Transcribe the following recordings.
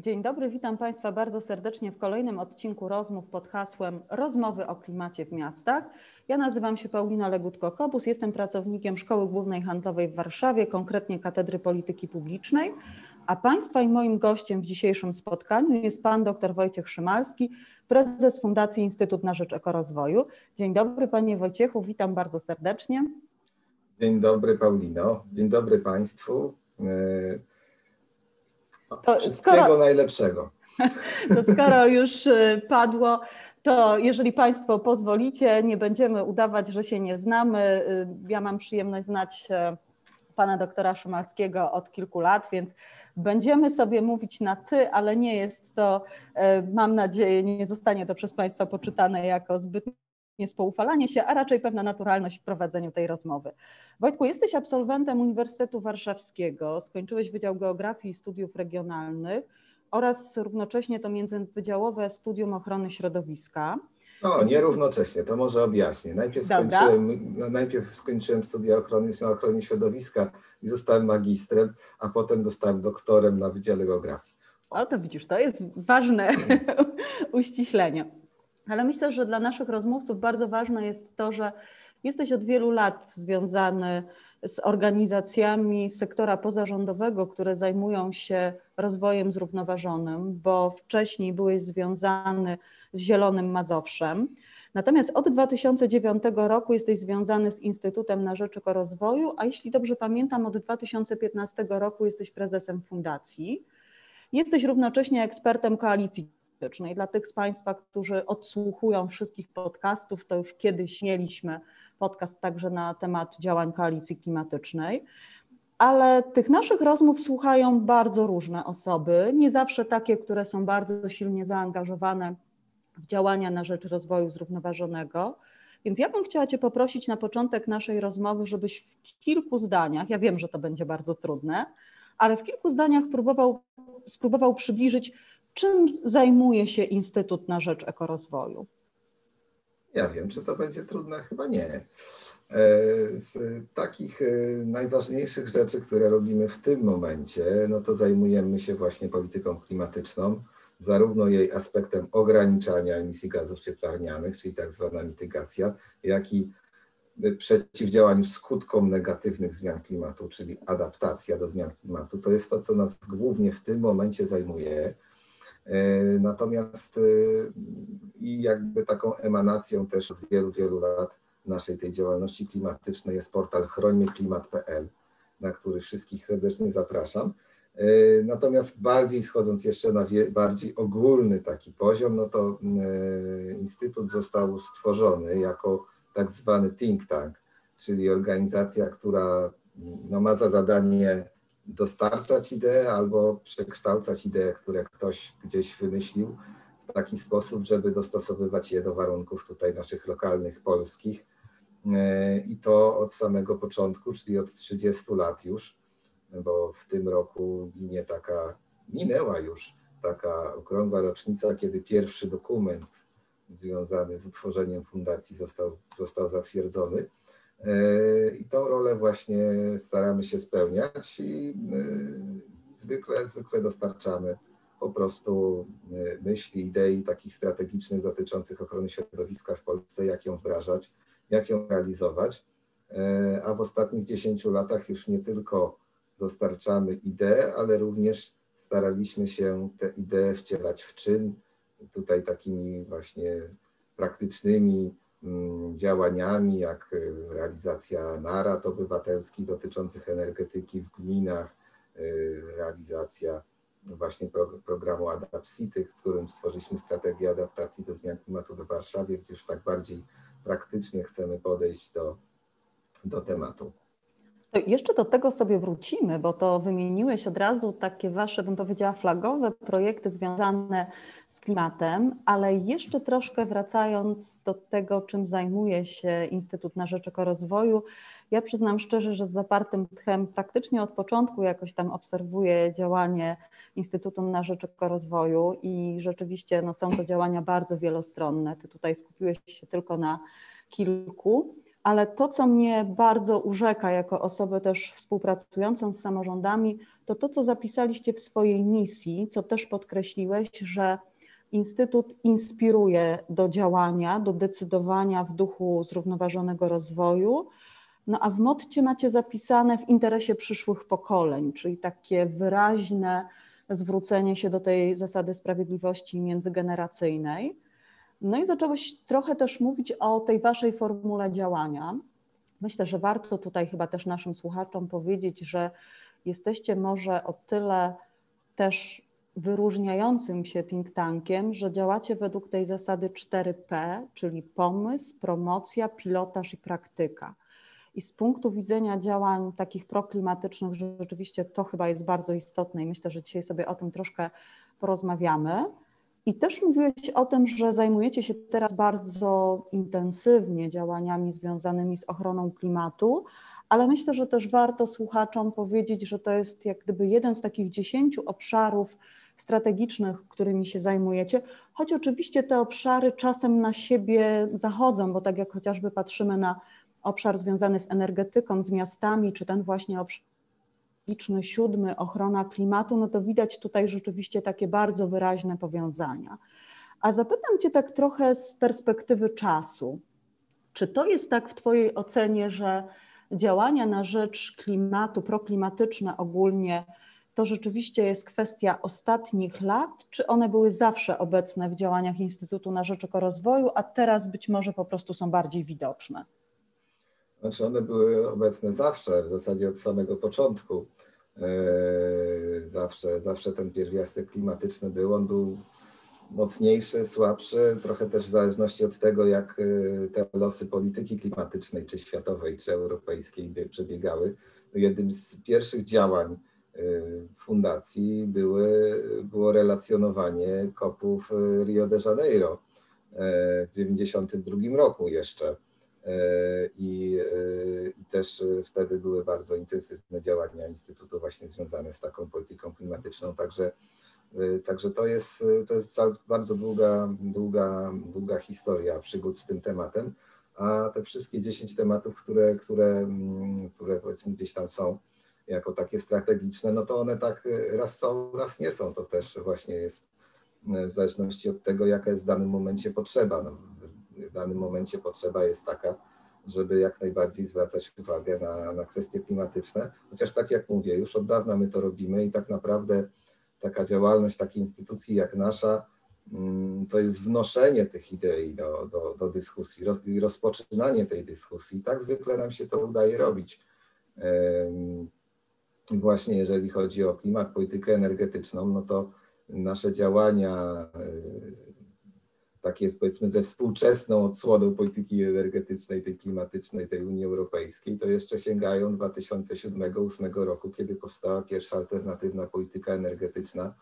Dzień dobry, witam Państwa bardzo serdecznie w kolejnym odcinku rozmów pod hasłem Rozmowy o klimacie w miastach. Ja nazywam się Paulina Legutko-Kobus, jestem pracownikiem Szkoły Głównej Handlowej w Warszawie, konkretnie Katedry Polityki Publicznej, a Państwa i moim gościem w dzisiejszym spotkaniu jest Pan dr Wojciech Szymalski, prezes Fundacji Instytut na Rzecz Ekorozwoju. Dzień dobry Panie Wojciechu, witam bardzo serdecznie. Dzień dobry Paulino, dzień dobry Państwu. To Wszystkiego skoro, najlepszego. To skoro już y, padło, to jeżeli Państwo pozwolicie, nie będziemy udawać, że się nie znamy. Y, ja mam przyjemność znać pana doktora Szymalskiego od kilku lat, więc będziemy sobie mówić na ty, ale nie jest to, y, mam nadzieję, nie zostanie to przez Państwa poczytane jako zbytnie spoufalanie się, a raczej pewna naturalność w prowadzeniu tej rozmowy. Wojtku, jesteś absolwentem Uniwersytetu Warszawskiego, skończyłeś Wydział Geografii i Studiów Regionalnych oraz równocześnie to międzywydziałowe Studium Ochrony Środowiska. No, nie równocześnie, to może objaśnię. Najpierw skończyłem, no, najpierw skończyłem studia ochrony, na ochronie środowiska i zostałem magistrem, a potem dostałem doktorem na Wydziale Geografii. O, to widzisz, to jest ważne uściślenie. Ale myślę, że dla naszych rozmówców bardzo ważne jest to, że jesteś od wielu lat związany z organizacjami sektora pozarządowego, które zajmują się rozwojem zrównoważonym, bo wcześniej byłeś związany z Zielonym Mazowszem. Natomiast od 2009 roku jesteś związany z Instytutem na Rzecz Rozwoju, a jeśli dobrze pamiętam, od 2015 roku jesteś prezesem fundacji. Jesteś równocześnie ekspertem koalicji klimatycznej. Dla tych z Państwa, którzy odsłuchują wszystkich podcastów, to już kiedyś mieliśmy podcast także na temat działań koalicji klimatycznej. Ale tych naszych rozmów słuchają bardzo różne osoby, nie zawsze takie, które są bardzo silnie zaangażowane w działania na rzecz rozwoju zrównoważonego. Więc ja bym chciała Cię poprosić na początek naszej rozmowy, żebyś w kilku zdaniach, ja wiem, że to będzie bardzo trudne, ale w kilku zdaniach próbował, spróbował przybliżyć, Czym zajmuje się Instytut na Rzecz Ekorozwoju? Ja wiem, czy to będzie trudne, chyba nie. E, z takich e, najważniejszych rzeczy, które robimy w tym momencie, no to zajmujemy się właśnie polityką klimatyczną, zarówno jej aspektem ograniczania emisji gazów cieplarnianych, czyli tak zwana mitygacja, jak i przeciwdziałaniu skutkom negatywnych zmian klimatu, czyli adaptacja do zmian klimatu. To jest to, co nas głównie w tym momencie zajmuje. E, natomiast e, i jakby taką emanacją też od wielu, wielu lat naszej tej działalności klimatycznej jest portal chronimyklimat.pl, na który wszystkich serdecznie zapraszam. E, natomiast bardziej schodząc jeszcze na bardziej ogólny taki poziom, no to Instytut został stworzony jako tak zwany think tank, czyli organizacja, która no, ma za zadanie dostarczać idee albo przekształcać idee, które ktoś gdzieś wymyślił w taki sposób, żeby dostosowywać je do warunków tutaj naszych lokalnych, polskich. E, I to od samego początku, czyli od 30 lat już, bo w tym roku minie taka, minęła już taka okrągła rocznica, kiedy pierwszy dokument związany z utworzeniem fundacji został, został zatwierdzony. E, I tą rolę właśnie staramy się spełniać i e, zwykle, zwykle dostarczamy po prostu e, myśli, idei takich strategicznych dotyczących ochrony środowiska w Polsce, jak ją wdrażać, jak ją realizować. A w ostatnich 10 latach już nie tylko dostarczamy idee, ale również staraliśmy się te idee wcielać w czyn. Tutaj takimi właśnie praktycznymi działaniami, jak y, realizacja narad obywatelskich dotyczących energetyki w gminach, y, realizacja właśnie programu AdapCity, w którym stworzyliśmy strategię adaptacji do zmian klimatu w Warszawie, gdzie już tak bardziej praktycznie chcemy podejść do, do tematu. To jeszcze do tego sobie wrócimy, bo to wymieniłeś od razu takie wasze, bym powiedziała, flagowe projekty związane z klimatem, ale jeszcze troszkę wracając do tego, czym zajmuje się Instytut na Rzecz Ekorozwoju, ja przyznam szczerze, że z zapartym tchem praktycznie od początku jakoś tam obserwuję działanie Instytutu na Rzecz Ekorozwoju i rzeczywiście no, są to działania bardzo wielostronne. Ty tutaj skupiłeś się tylko na kilku. Ale to, co mnie bardzo urzeka jako osobę też współpracującą z samorządami, to to, co zapisaliście w swojej misji, co też podkreśliłeś, że Instytut inspiruje do działania, do decydowania w duchu zrównoważonego rozwoju. No a w motcie macie zapisane w interesie przyszłych pokoleń, czyli takie wyraźne zwrócenie się do tej zasady sprawiedliwości międzygeneracyjnej. No i zacząłeś trochę też mówić o tej waszej formule działania. Myślę, że warto tutaj chyba też naszym słuchaczom powiedzieć, że jesteście może o tyle też wyróżniającym się think tankiem, że działacie według tej zasady 4P, czyli pomysł, promocja, pilotaż i praktyka. I z punktu widzenia działań takich proklimatycznych, rzeczywiście to chyba jest bardzo istotne i myślę, że dzisiaj sobie o tym troszkę porozmawiamy. I też mówiłeś o tym, że zajmujecie się teraz bardzo intensywnie działaniami związanymi z ochroną klimatu, ale myślę, że też warto słuchaczom powiedzieć, że to jest jak gdyby jeden z takich dziesięciu obszarów strategicznych, którymi się zajmujecie, choć oczywiście te obszary czasem na siebie zachodzą, bo tak jak chociażby patrzymy na obszar związany z energetyką, z miastami, czy ten właśnie obszar strategiczny, siódmy, ochrona klimatu, no to widać tutaj rzeczywiście takie bardzo wyraźne powiązania. A zapytam Cię tak trochę z perspektywy czasu. Czy to jest tak w Twojej ocenie, że działania na rzecz klimatu, proklimatyczne ogólnie, to rzeczywiście jest kwestia ostatnich lat, czy one były zawsze obecne w działaniach Instytutu na Rzecz Ekorozwoju, a teraz być może po prostu są bardziej widoczne? Znaczy one były obecne zawsze, w zasadzie od samego początku. E, zawsze, zawsze ten pierwiastek klimatyczny był. On był mocniejszy, słabszy, trochę też w zależności od tego, jak e, te losy polityki klimatycznej, czy światowej, czy europejskiej przebiegały. Jednym z pierwszych działań e, fundacji były, było relacjonowanie kopów Rio de Janeiro w 1992 roku jeszcze. E, I, e, I, też wtedy były bardzo intensywne działania Instytutu właśnie związane z taką polityką klimatyczną. Także, e, także to jest, to jest bardzo długa, długa, długa historia przygód z tym tematem. A te wszystkie 10 tematów, które, które, mm, które powiedzmy gdzieś tam są jako takie strategiczne, no to one tak raz są, raz nie są. To też właśnie jest w zależności od tego, jaka jest w danym momencie potrzeba. No, w danym momencie potrzeba jest taka, żeby jak najbardziej zwracać uwagę na, na kwestie klimatyczne. Chociaż tak jak mówię, już od dawna my to robimy i tak naprawdę taka działalność takiej instytucji jak nasza mm, to jest wnoszenie tych idei do, do, do dyskusji roz, rozpoczynanie tej dyskusji. Tak zwykle nam się to udaje robić. Właśnie jeżeli chodzi o klimat, politykę energetyczną, no to nasze działania takie powiedzmy ze współczesną odsłoną polityki energetycznej, tej klimatycznej, tej Unii Europejskiej, to jeszcze sięgają 2007-2008 roku, kiedy powstała pierwsza alternatywna polityka energetyczna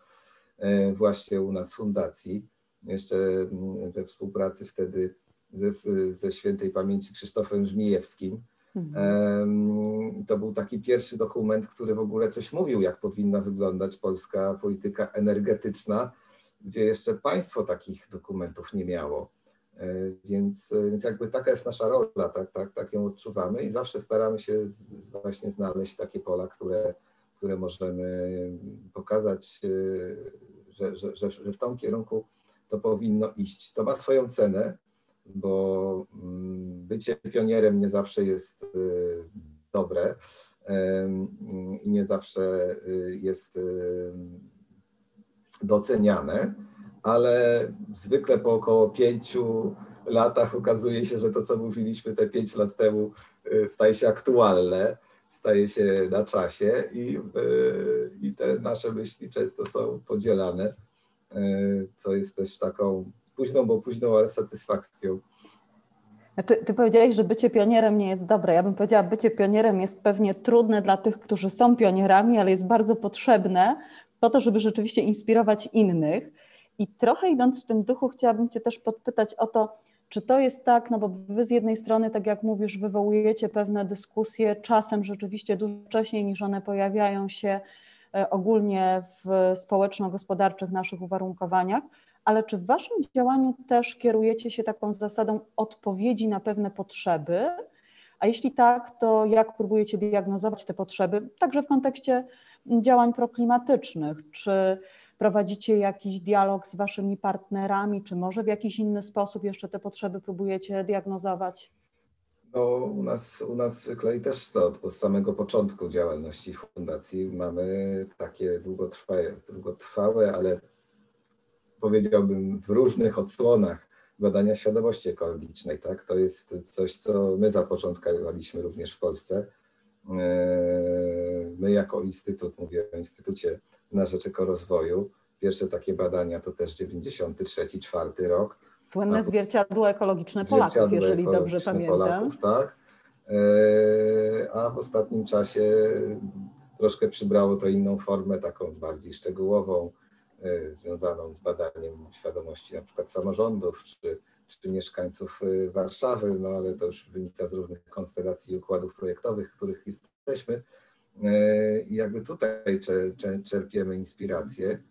e, właśnie u nas w fundacji, jeszcze mm, we współpracy wtedy ze, ze świętej pamięci Krzysztofem Żmijewskim. Mhm. To był taki pierwszy dokument, który w ogóle coś mówił, jak powinna wyglądać polska polityka energetyczna gdzie jeszcze państwo takich dokumentów nie miało. E, więc, więc jakby taka jest nasza rola, tak, tak, tak ją odczuwamy i zawsze staramy się z, właśnie znaleźć takie pola, które, które możemy pokazać, e, że, że, że, że w tym kierunku to powinno iść. To ma swoją cenę, bo mm, bycie pionierem nie zawsze jest e, dobre i nie zawsze jest doceniane, ale zwykle po około pięciu latach okazuje się, że to, co mówiliśmy te pięć lat temu, y, staje się aktualne, staje się na czasie i, y, i te nasze myśli często są podzielane, y, co jest też taką późną, bo późną, ale satysfakcją. Ty, ty powiedziałeś, że bycie pionierem nie jest dobre. Ja bym powiedziała, bycie pionierem jest pewnie trudne dla tych, którzy są pionierami, ale jest bardzo potrzebne, po to, żeby rzeczywiście inspirować innych. I trochę idąc w tym duchu, chciałabym Cię też podpytać o to, czy to jest tak, no bo Wy z jednej strony, tak jak mówisz, wywołujecie pewne dyskusje czasem rzeczywiście dużo wcześniej niż one pojawiają się e, ogólnie w społeczno-gospodarczych naszych uwarunkowaniach, ale czy w Waszym działaniu też kierujecie się taką zasadą odpowiedzi na pewne potrzeby A jeśli tak, to jak próbujecie diagnozować te potrzeby, także w kontekście działań proklimatycznych? Czy prowadzicie jakiś dialog z waszymi partnerami, czy może w jakiś inny sposób jeszcze te potrzeby próbujecie diagnozować? No, u nas, u nas zwykle i też to od samego początku działalności fundacji mamy takie długotrwałe, długotrwałe, ale powiedziałbym w różnych odsłonach badania świadomości ekologicznej. Tak? To jest coś, co my zapoczątkowaliśmy również w Polsce. My jako instytut, mówię o Instytucie na rzecz ekorozwoju, pierwsze takie badania to też 93-4 rok Słynne zwierciadło ekologiczne Polaków, zwierciadło jeżeli ekologiczne dobrze pamiętam. Polaków, tak. E, a w ostatnim czasie troszkę przybrało to inną formę, taką bardziej szczegółową, e, związaną z badaniem świadomości na przykład samorządów czy, czy mieszkańców e, Warszawy, no ale to już wynika z różnych konstelacji układów projektowych, w których jesteśmy. I jakby tutaj czerpiemy inspirację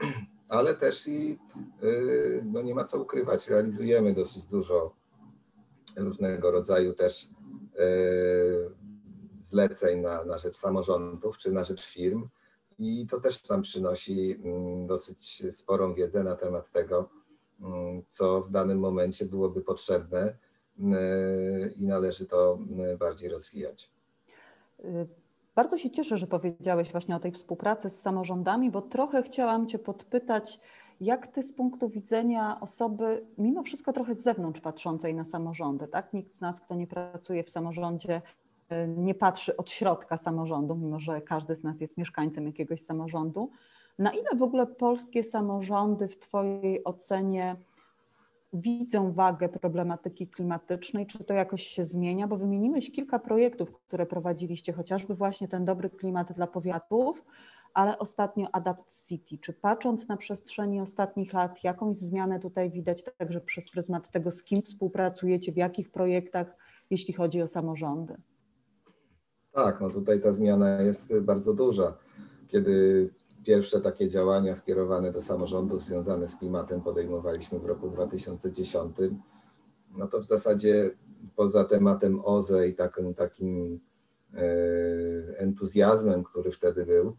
ale też i y, no nie ma co ukrywać, realizujemy dosyć dużo różnego rodzaju też y, zleceń na, na rzecz samorządów czy na rzecz firm i to też nam przynosi mm, dosyć sporą wiedzę na temat tego, co w danym momencie byłoby potrzebne y, i należy to bardziej rozwijać. Bardzo się cieszę, że powiedziałeś właśnie o tej współpracy z samorządami, bo trochę chciałam Cię podpytać, jak Ty z punktu widzenia osoby, mimo wszystko trochę z zewnątrz patrzącej na samorządy, tak? Nikt z nas, kto nie pracuje w samorządzie, e, nie patrzy od środka samorządu, mimo że każdy z nas jest mieszkańcem jakiegoś samorządu. Na ile w ogóle polskie samorządy w Twojej ocenie widzą wagę problematyki klimatycznej, czy to jakoś się zmienia, bo wymieniłeś kilka projektów, które prowadziliście, chociażby właśnie ten dobry klimat dla powiatów, ale ostatnio Adapt City. Czy patrząc na przestrzeni ostatnich lat, jakąś zmianę tutaj widać także przez pryzmat tego, z kim współpracujecie, w jakich projektach, jeśli chodzi o samorządy? Tak, no tutaj ta zmiana jest bardzo duża. Kiedy Pierwsze takie działania skierowane do samorządów związane z klimatem podejmowaliśmy w roku 2010. No to w zasadzie poza tematem OZE i takim, takim e, entuzjazmem, który wtedy był,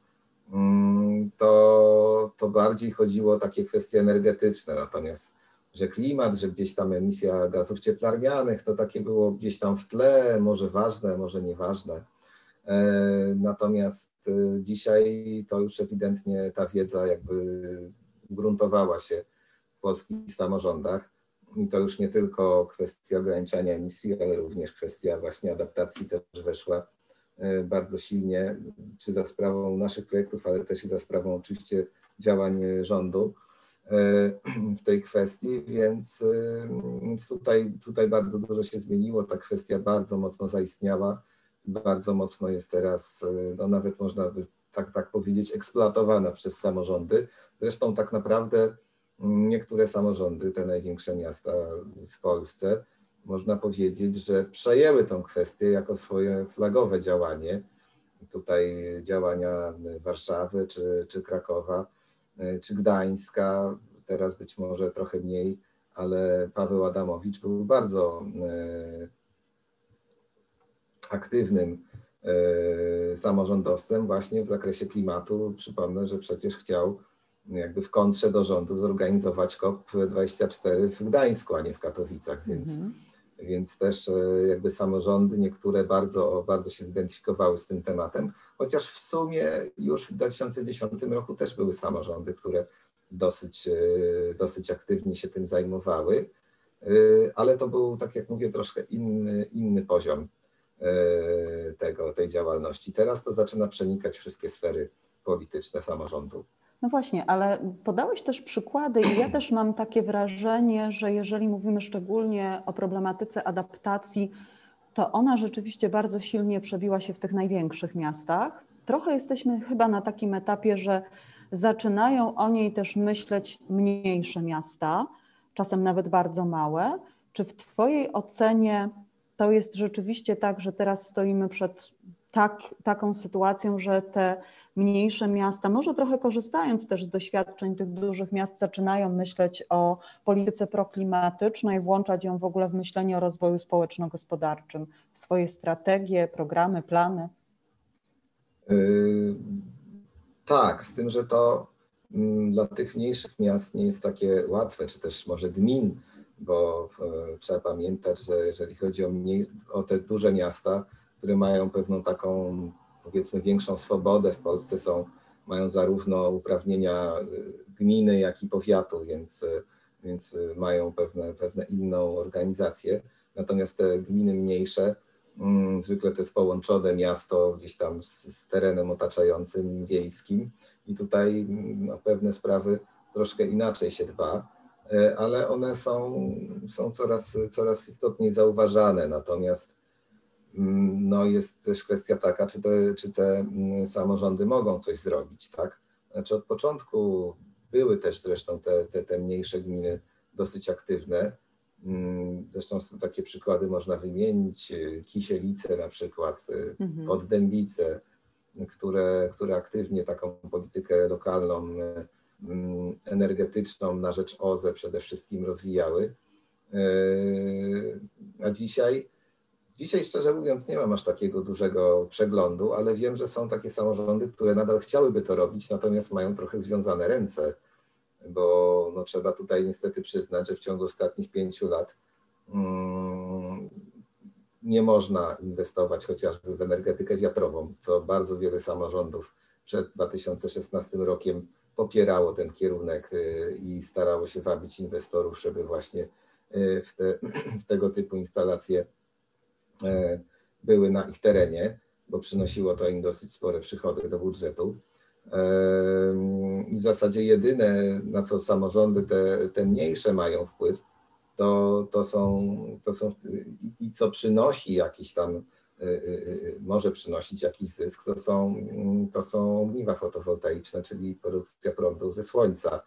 mm, to, to bardziej chodziło o takie kwestie energetyczne. Natomiast, że klimat, że gdzieś tam emisja gazów cieplarnianych, to takie było gdzieś tam w tle, może ważne, może nieważne. E, natomiast e, dzisiaj to już ewidentnie ta wiedza jakby gruntowała się w polskich samorządach. I to już nie tylko kwestia ograniczania emisji, ale również kwestia właśnie adaptacji też weszła e, bardzo silnie, czy za sprawą naszych projektów, ale też i za sprawą oczywiście działań rządu w tej kwestii, więc, tutaj, tutaj bardzo dużo się zmieniło. Ta kwestia bardzo mocno zaistniała bardzo mocno jest teraz, e, no nawet można by tak, tak powiedzieć, eksploatowana przez samorządy. Zresztą tak naprawdę niektóre samorządy, te największe miasta w Polsce, można powiedzieć, że przejęły tą kwestię jako swoje flagowe działanie. Tutaj działania Warszawy, czy, czy Krakowa, e, czy Gdańska, teraz być może trochę mniej, ale Paweł Adamowicz był bardzo e, aktywnym e, samorządowcem właśnie w zakresie klimatu. Przypomnę, że przecież chciał jakby w kontrze do rządu zorganizować COP24 w Gdańsku, a nie w Katowicach, więc, mm -hmm. więc też e, jakby samorządy niektóre bardzo, bardzo się zidentyfikowały z tym tematem, chociaż w sumie już w 2010 roku też były samorządy, które dosyć, e, dosyć aktywnie się tym zajmowały, ale to był, tak jak mówię, troszkę inny, inny poziom tego, tej działalności. Teraz to zaczyna przenikać wszystkie sfery polityczne samorządu. No właśnie, ale podałeś też przykłady i ja też mam takie wrażenie, że jeżeli mówimy szczególnie o problematyce adaptacji, to ona rzeczywiście bardzo silnie przebiła się w tych największych miastach. Trochę jesteśmy chyba na takim etapie, że zaczynają o niej też myśleć mniejsze miasta, czasem nawet bardzo małe. Czy w Twojej ocenie to jest rzeczywiście tak, że teraz stoimy przed tak, taką sytuacją, że te mniejsze miasta, może trochę korzystając też z doświadczeń tych dużych miast, zaczynają myśleć o polityce proklimatycznej, włączać ją w ogóle w myślenie o rozwoju społeczno-gospodarczym, w swoje strategie, programy, plany? Yy, tak, z tym, że to mm, dla tych mniejszych miast nie jest takie łatwe, czy też może gmin, bo e, trzeba pamiętać, że jeżeli chodzi o, mniej, o te duże miasta, które mają pewną taką powiedzmy większą swobodę w Polsce są, mają zarówno uprawnienia y, gminy, jak i powiatu, więc, y, więc mają pewne, pewne inną organizację. Natomiast te gminy mniejsze, mm, zwykle to jest połączone miasto gdzieś tam z, z terenem otaczającym wiejskim i tutaj mm, no, pewne sprawy troszkę inaczej się dba, ale one są, są coraz, coraz istotniej zauważane. Natomiast Mm, no jest też kwestia taka, czy te, czy te mm, samorządy mogą coś zrobić, tak? Znaczy od początku były też zresztą te, te, te mniejsze gminy dosyć aktywne. Mm, zresztą takie przykłady można wymienić. Kisielice na przykład, y, mhm. Poddębice, które, które aktywnie taką politykę lokalną, energetyczną na rzecz OZE przede wszystkim rozwijały. Y, a dzisiaj Dzisiaj szczerze mówiąc nie mam aż takiego dużego przeglądu, ale wiem, że są takie samorządy, które nadal chciałyby to robić, natomiast mają trochę związane ręce, bo no, trzeba tutaj niestety przyznać, że w ciągu ostatnich pięciu lat mm, nie można inwestować chociażby w energetykę wiatrową, co bardzo wiele samorządów przed 2016 rokiem popierało ten kierunek y, i starało się wabić inwestorów, żeby właśnie y, w, te, w tego typu instalacje E, były na ich terenie, bo przynosiło to im dosyć spore przychody do budżetu. W zasadzie jedyne, na co samorządy te, te mniejsze mają wpływ, to, to, są, to są i co przynosi jakiś tam, może przynosić jakiś zysk, to są, to są ogniwa fotowoltaiczne, czyli produkcja prądu ze słońca.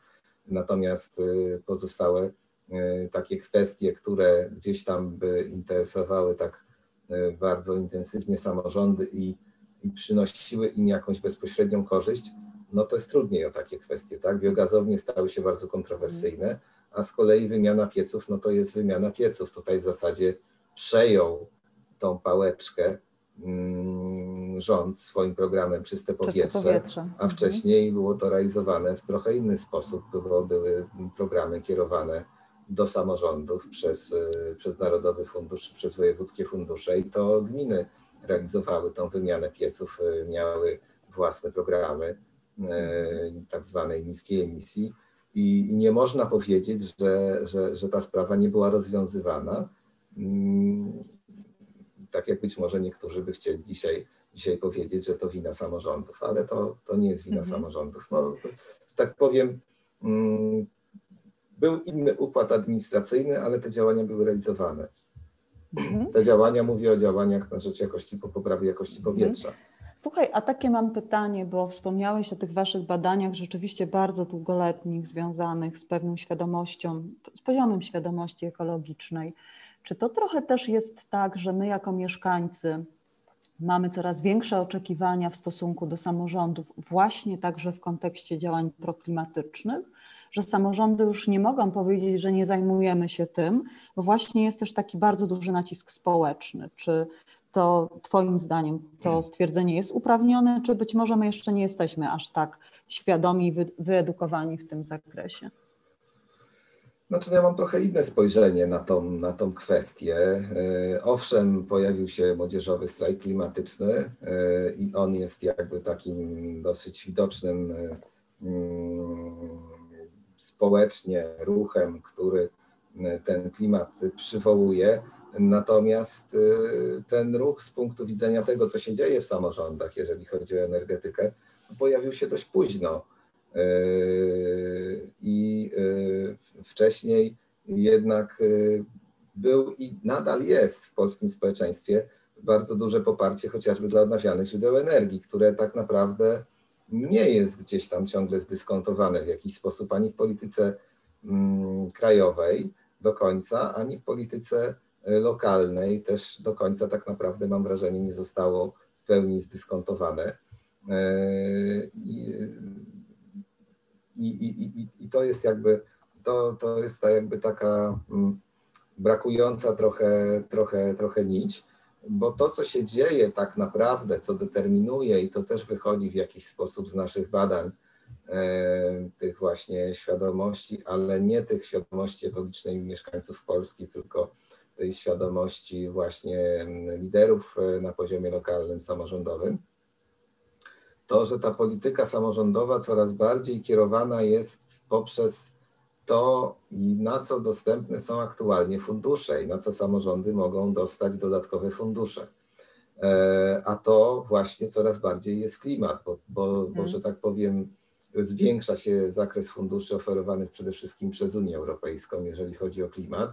Natomiast pozostałe takie kwestie, które gdzieś tam by interesowały tak bardzo intensywnie samorządy i, i przynosiły im jakąś bezpośrednią korzyść, no to jest trudniej o takie kwestie, tak? Biogazownie stały się bardzo kontrowersyjne, a z kolei wymiana pieców, no to jest wymiana pieców. Tutaj w zasadzie przejął tą pałeczkę mm, rząd swoim programem Czyste Powietrze, Czyste powietrze. a mhm. wcześniej było to realizowane w trochę inny sposób, bo były programy kierowane do samorządów przez, e, przez Narodowy Fundusz, przez wojewódzkie fundusze i to gminy realizowały tą wymianę pieców, e, miały własne programy e, tak zwanej niskiej emisji i nie można powiedzieć, że, że, że ta sprawa nie była rozwiązywana. Tak jak być może niektórzy by chcieli dzisiaj, dzisiaj powiedzieć, że to wina samorządów, ale to, to nie jest wina mhm. samorządów. No, tak powiem, mm, był inny układ administracyjny, ale te działania były realizowane. Mhm. Te działania, mówię o działaniach na rzecz jakości, po poprawie jakości mhm. powietrza. Słuchaj, a takie mam pytanie, bo wspomniałeś o tych Waszych badaniach rzeczywiście bardzo długoletnich, związanych z pewną świadomością, z poziomem świadomości ekologicznej. Czy to trochę też jest tak, że my jako mieszkańcy mamy coraz większe oczekiwania w stosunku do samorządów, właśnie także w kontekście działań proklimatycznych? że samorządy już nie mogą powiedzieć, że nie zajmujemy się tym, bo właśnie jest też taki bardzo duży nacisk społeczny. Czy to Twoim zdaniem to stwierdzenie jest uprawnione, czy być może my jeszcze nie jesteśmy aż tak świadomi i wyedukowani w tym zakresie? Znaczy, ja mam trochę inne spojrzenie na tą, na tą kwestię. E, owszem, pojawił się młodzieżowy strajk klimatyczny e, i on jest jakby takim dosyć widocznym e, mm, społecznie ruchem, który ten klimat przywołuje. Natomiast ten ruch z punktu widzenia tego, co się dzieje w samorządach, jeżeli chodzi o energetykę, pojawił się dość późno. E, I wcześniej jednak był i nadal jest w polskim społeczeństwie bardzo duże poparcie chociażby dla odnawialnych źródeł energii, które tak naprawdę nie jest gdzieś tam ciągle zdyskontowane w jakiś sposób ani w polityce mm, krajowej do końca, ani w polityce e, lokalnej też do końca tak naprawdę mam wrażenie nie zostało w pełni zdyskontowane. I, i, i, i to jest jakby to, to jest ta jakby taka mm, brakująca trochę, trochę, trochę nić, bo to, co się dzieje tak naprawdę, co determinuje, i to też wychodzi w jakiś sposób z naszych badań, e, tych właśnie świadomości, ale nie tych świadomości ekologicznej mieszkańców Polski, tylko tej świadomości właśnie mm, liderów e, na poziomie lokalnym, samorządowym, to, że ta polityka samorządowa coraz bardziej kierowana jest poprzez to, na co dostępne są aktualnie fundusze i na co samorządy mogą dostać dodatkowe fundusze. E, a to właśnie coraz bardziej jest klimat, bo, bo, bo mhm. że tak powiem, zwiększa się zakres funduszy oferowanych przede wszystkim przez Unię Europejską, jeżeli chodzi o klimat.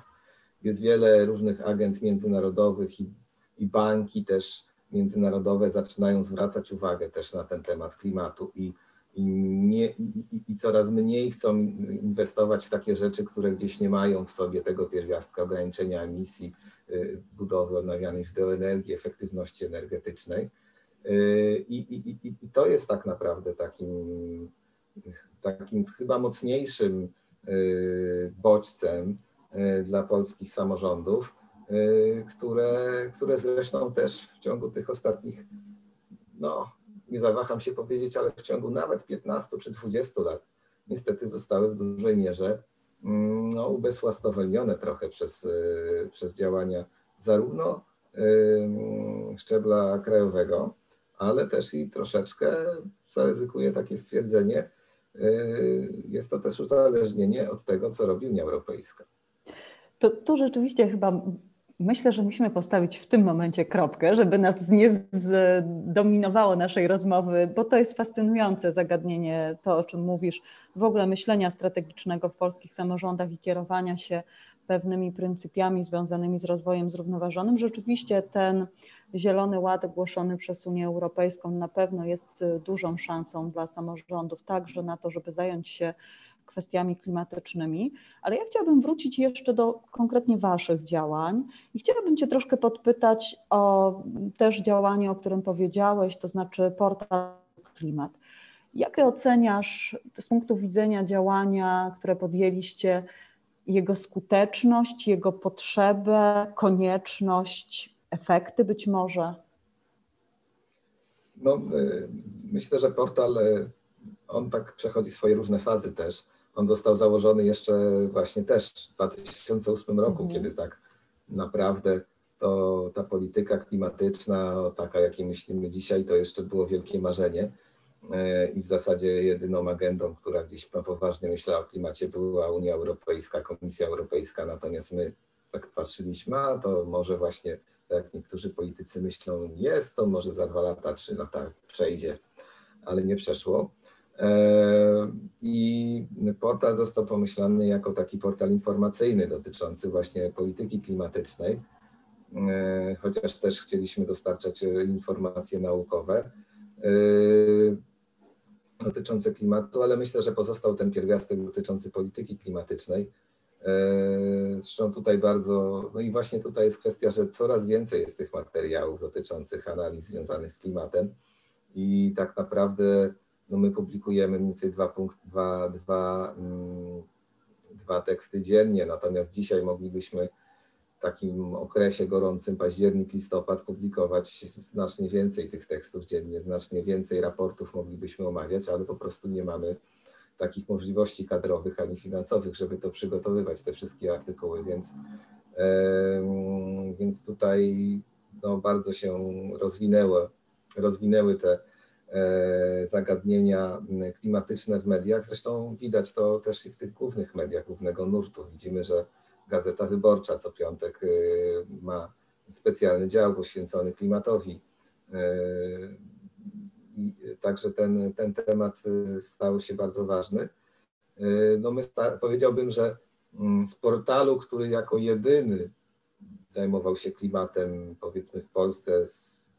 Jest wiele różnych agent międzynarodowych i, i banki też międzynarodowe zaczynają zwracać uwagę też na ten temat klimatu i i, nie, i, i, coraz mniej chcą inwestować w takie rzeczy, które gdzieś nie mają w sobie tego pierwiastka ograniczenia emisji, y, budowy odnawialnych źródeł energii, efektywności energetycznej. Y, I, i, I, to jest tak naprawdę takim, takim chyba mocniejszym y, bodźcem dla polskich samorządów, które, które zresztą też w ciągu tych ostatnich no, nie zawaham się powiedzieć, ale w ciągu nawet 15 czy 20 lat niestety zostały w dużej mierze mm, no, ubezwłasnowolnione trochę przez, y, przez działania zarówno y, szczebla krajowego, ale też i troszeczkę, zaryzykuję takie stwierdzenie, y, jest to też uzależnienie od tego, co robi Unia Europejska. To tu rzeczywiście chyba Myślę, że musimy postawić w tym momencie kropkę, żeby nas nie zdominowało naszej rozmowy, bo to jest fascynujące zagadnienie, to o czym mówisz, w ogóle myślenia strategicznego w polskich samorządach i kierowania się pewnymi pryncypiami związanymi z rozwojem zrównoważonym. Rzeczywiście ten Zielony Ład ogłoszony przez Unię Europejską na pewno jest dużą szansą dla samorządów, także na to, żeby zająć się kwestiami klimatycznymi, ale ja chciałabym wrócić jeszcze do konkretnie Waszych działań i chciałabym Cię troszkę podpytać o też działanie, o którym powiedziałeś, to znaczy portal Klimat. Jak oceniasz z punktu widzenia działania, które podjęliście, jego skuteczność, jego potrzebę, konieczność, efekty być może? No, y, myślę, że portal, y, on tak przechodzi swoje różne fazy też. On został założony jeszcze właśnie też w 2008 roku, mhm. kiedy tak naprawdę to ta polityka klimatyczna, taka jakiej myślimy dzisiaj, to jeszcze było wielkie marzenie. E, I w zasadzie jedyną agendą, która gdzieś poważnie myślała o klimacie, była Unia Europejska, Komisja Europejska. Natomiast my tak patrzyliśmy, a to może właśnie, jak niektórzy politycy myślą, jest to może za dwa lata, trzy lata przejdzie, ale nie przeszło. E, I portal został pomyślany jako taki portal informacyjny dotyczący właśnie polityki klimatycznej, e, chociaż też chcieliśmy dostarczać informacje naukowe e, dotyczące klimatu, ale myślę, że pozostał ten pierwiastek dotyczący polityki klimatycznej. Zresztą tutaj bardzo, no i właśnie tutaj jest kwestia, że coraz więcej jest tych materiałów dotyczących analiz związanych z klimatem i tak naprawdę no my publikujemy mniej więcej dwa, punkt, dwa, dwa, mm, dwa teksty dziennie, natomiast dzisiaj moglibyśmy w takim okresie gorącym, październik, listopad, publikować znacznie więcej tych tekstów dziennie, znacznie więcej raportów moglibyśmy omawiać, ale po prostu nie mamy takich możliwości kadrowych ani finansowych, żeby to przygotowywać, te wszystkie artykuły, więc, więc tutaj no, bardzo się rozwinęło, rozwinęły te zagadnienia klimatyczne w mediach. Zresztą widać to też i w tych głównych mediach głównego nurtu. Widzimy, że Gazeta Wyborcza co piątek e, ma specjalny dział poświęcony klimatowi. E, także ten, ten temat stał się bardzo ważny. No my powiedziałbym, że z portalu, który jako jedyny zajmował się klimatem, powiedzmy w Polsce,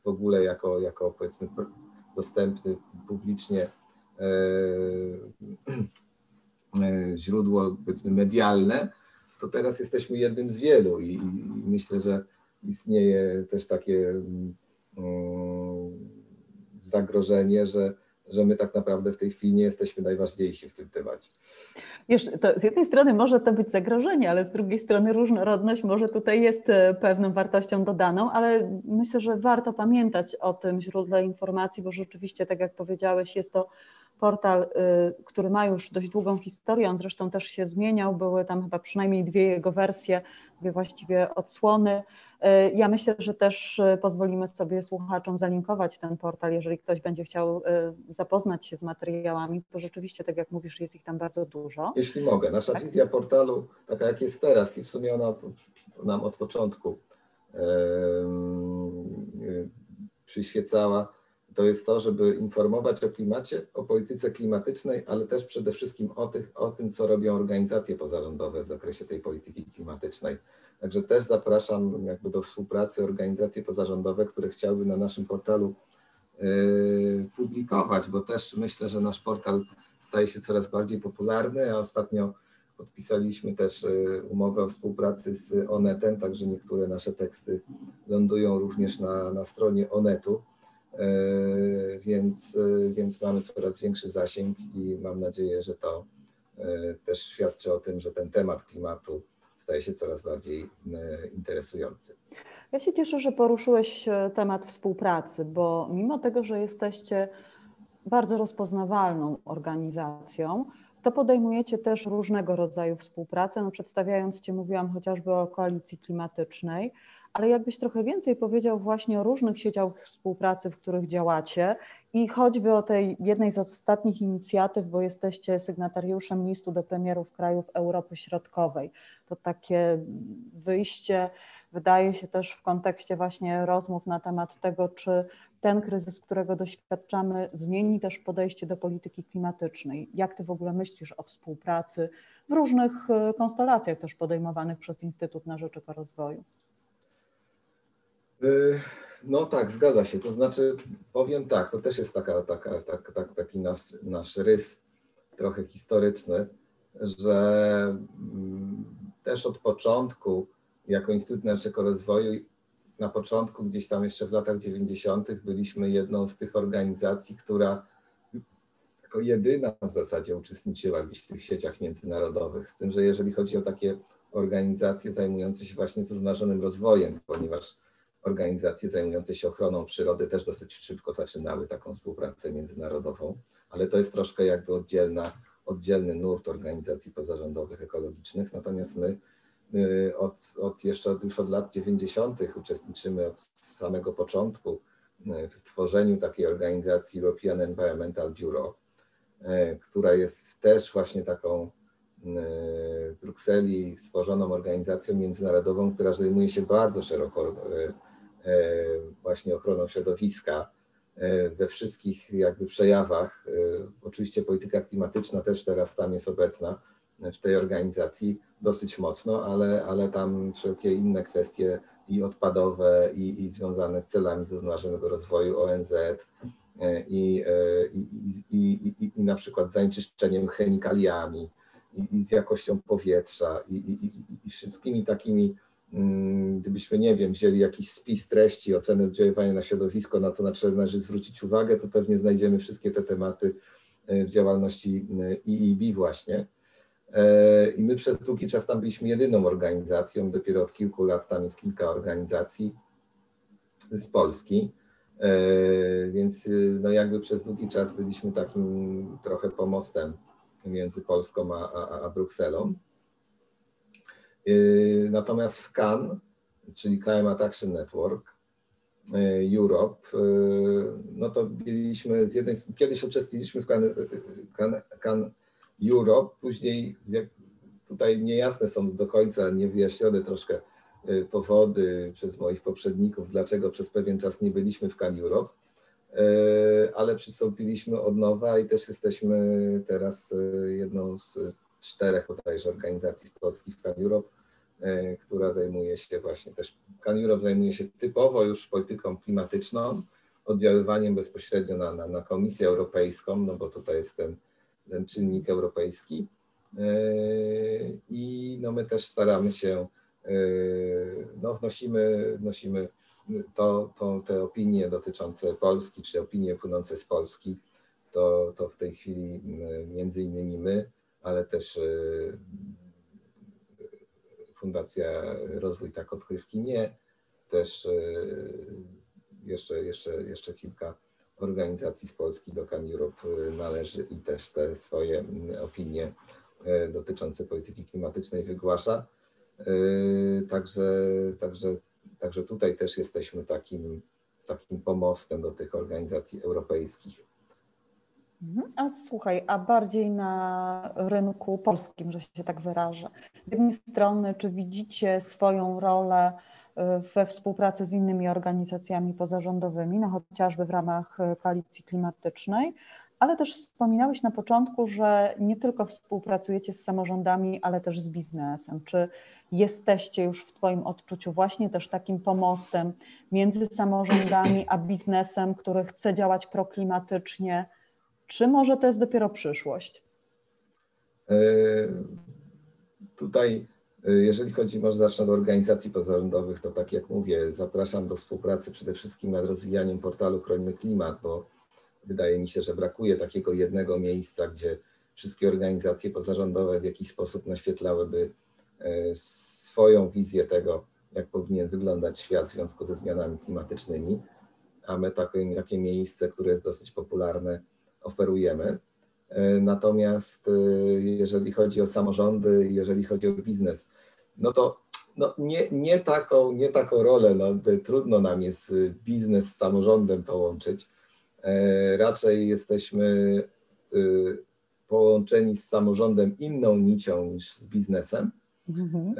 w ogóle jako, jako powiedzmy dostępny publicznie e, e, źródło, powiedzmy, medialne, to teraz jesteśmy jednym z wielu i, i myślę, że istnieje też takie mm, zagrożenie, że, że my tak naprawdę w tej chwili nie jesteśmy najważniejsi w tym temacie. Z jednej strony może to być zagrożenie, ale z drugiej strony różnorodność może tutaj jest e, pewną wartością dodaną, ale myślę, że warto pamiętać o tym źródle informacji, bo rzeczywiście, tak jak powiedziałeś, jest to portal, y, który ma już dość długą historię, on zresztą też się zmieniał, były tam chyba przynajmniej dwie jego wersje, dwie właściwie odsłony. Y, ja myślę, że też y, pozwolimy sobie słuchaczom zalinkować ten portal, jeżeli ktoś będzie chciał zapoznać się z materiałami, to rzeczywiście, tak jak mówisz, jest ich tam bardzo dużo. Jeśli mogę, nasza tak? wizja portalu, taka jak jest teraz i w sumie ona nam od początku przyświecała, to jest to, żeby informować o klimacie, o polityce klimatycznej, ale też przede wszystkim o, tych, o tym, co robią organizacje pozarządowe w zakresie tej polityki klimatycznej. Także też zapraszam jakby do współpracy organizacje pozarządowe, które chciałyby na naszym portalu yy, publikować, bo też myślę, że nasz portal staje się coraz bardziej popularny, a ostatnio podpisaliśmy też yy, umowę o współpracy z Onetem, także niektóre nasze teksty lądują również na, na stronie Onetu. E, więc, więc mamy coraz większy zasięg i mam nadzieję, że to też świadczy o tym, że ten temat klimatu staje się coraz bardziej interesujący. Ja się cieszę, że poruszyłeś temat współpracy, bo mimo tego, że jesteście bardzo rozpoznawalną organizacją, to podejmujecie też różnego rodzaju współpracę. No, przedstawiając Cię, mówiłam chociażby o koalicji klimatycznej, ale jakbyś trochę więcej powiedział właśnie o różnych sieciach współpracy, w których działacie i choćby o tej jednej z ostatnich inicjatyw, bo jesteście sygnatariuszem listu do premierów krajów Europy Środkowej. To takie wyjście wydaje się też w kontekście właśnie rozmów na temat tego, czy ten kryzys, którego doświadczamy, zmieni też podejście do polityki klimatycznej. Jak ty w ogóle myślisz o współpracy w różnych e, konstelacjach też podejmowanych przez Instytut na Rzecz Rozwoju? Y, no tak, zgadza się. To znaczy, powiem tak, to też jest taka, taka, tak, tak, taki nasz, nasz rys trochę historyczny, że mm, też od początku, jako Instytut Naszego Rozwoju, na początku, gdzieś tam jeszcze w latach 90., byliśmy jedną z tych organizacji, która jako jedyna w zasadzie uczestniczyła gdzieś w tych sieciach międzynarodowych. Z tym, że jeżeli chodzi o takie organizacje zajmujące się właśnie zrównoważonym rozwojem, ponieważ organizacje zajmujące się ochroną przyrody też dosyć szybko zaczynały taką współpracę międzynarodową, ale to jest troszkę jakby oddzielna, oddzielny nurt organizacji pozarządowych ekologicznych. Natomiast my od, od jeszcze już od lat 90. uczestniczymy od samego początku w tworzeniu takiej organizacji European Environmental Bureau, która jest też właśnie taką w Brukseli stworzoną organizacją międzynarodową, która zajmuje się bardzo szeroko właśnie ochroną środowiska we wszystkich jakby przejawach. Oczywiście polityka klimatyczna też teraz tam jest obecna w tej organizacji dosyć mocno, ale, ale tam wszelkie inne kwestie i odpadowe, i, i związane z celami zrównoważonego rozwoju ONZ, i, i, i, i, na przykład zanieczyszczeniem chemikaliami, i, z jakością powietrza, i, wszystkimi takimi Mm, gdybyśmy, nie wiem, wzięli jakiś spis treści, oceny oddziaływania na środowisko, na co należy zwrócić uwagę, to pewnie znajdziemy wszystkie te tematy e, w działalności EEB właśnie. E, I my przez długi czas tam byliśmy jedyną organizacją, dopiero od kilku lat tam jest kilka organizacji z Polski, e, więc no jakby przez długi czas byliśmy takim trochę pomostem między Polską a, a, a Brukselą. Natomiast w Cannes, czyli Climate Action Network Europe, no to byliśmy z jednej kiedyś uczestniczyliśmy w Cannes, Cannes, Cannes Europe, później tutaj niejasne są do końca, niewyjaśnione troszkę powody przez moich poprzedników, dlaczego przez pewien czas nie byliśmy w Cannes Europe, ale przystąpiliśmy od nowa i też jesteśmy teraz jedną z czterech bodajże organizacji z Polski w Can Europe, e, która zajmuje się właśnie też, Can Europe zajmuje się typowo już polityką klimatyczną, oddziaływaniem bezpośrednio na, na, na Komisję Europejską, no bo tutaj jest ten, ten czynnik europejski. E, I no my też staramy się, e, no wnosimy, wnosimy to, to, te opinie dotyczące Polski, czy opinie płynące z Polski, to, to w tej chwili między innymi my, ale też Fundacja Rozwój Tak Odkrywki Nie, też jeszcze, jeszcze, jeszcze kilka organizacji z Polski do Can Europe należy i też te swoje opinie dotyczące polityki klimatycznej wygłasza. Także, także, także tutaj też jesteśmy takim, takim pomostem do tych organizacji europejskich. Mhm. A słuchaj, a bardziej na rynku polskim, że się tak wyrażę. Z jednej strony, czy widzicie swoją rolę y, we współpracy z innymi organizacjami pozarządowymi, no chociażby w ramach y, koalicji klimatycznej, ale też wspominałeś na początku, że nie tylko współpracujecie z samorządami, ale też z biznesem. Czy jesteście już w Twoim odczuciu właśnie też takim pomostem między samorządami a biznesem, który chce działać proklimatycznie? Czy może to jest dopiero przyszłość? E, tutaj, e, jeżeli chodzi, może zacznę od organizacji pozarządowych, to tak jak mówię, zapraszam do współpracy przede wszystkim nad rozwijaniem portalu Chrońmy Klimat, bo wydaje mi się, że brakuje takiego jednego miejsca, gdzie wszystkie organizacje pozarządowe w jakiś sposób naświetlałyby e, swoją wizję tego, jak powinien wyglądać świat w związku ze zmianami klimatycznymi, a my takie, takie miejsce, które jest dosyć popularne, oferujemy. E, natomiast e, jeżeli chodzi o samorządy, jeżeli chodzi o biznes, no to no nie, nie, taką, nie taką rolę, no, trudno nam jest biznes z samorządem połączyć. E, raczej jesteśmy połączeni z samorządem inną nicią niż z biznesem. Mhm.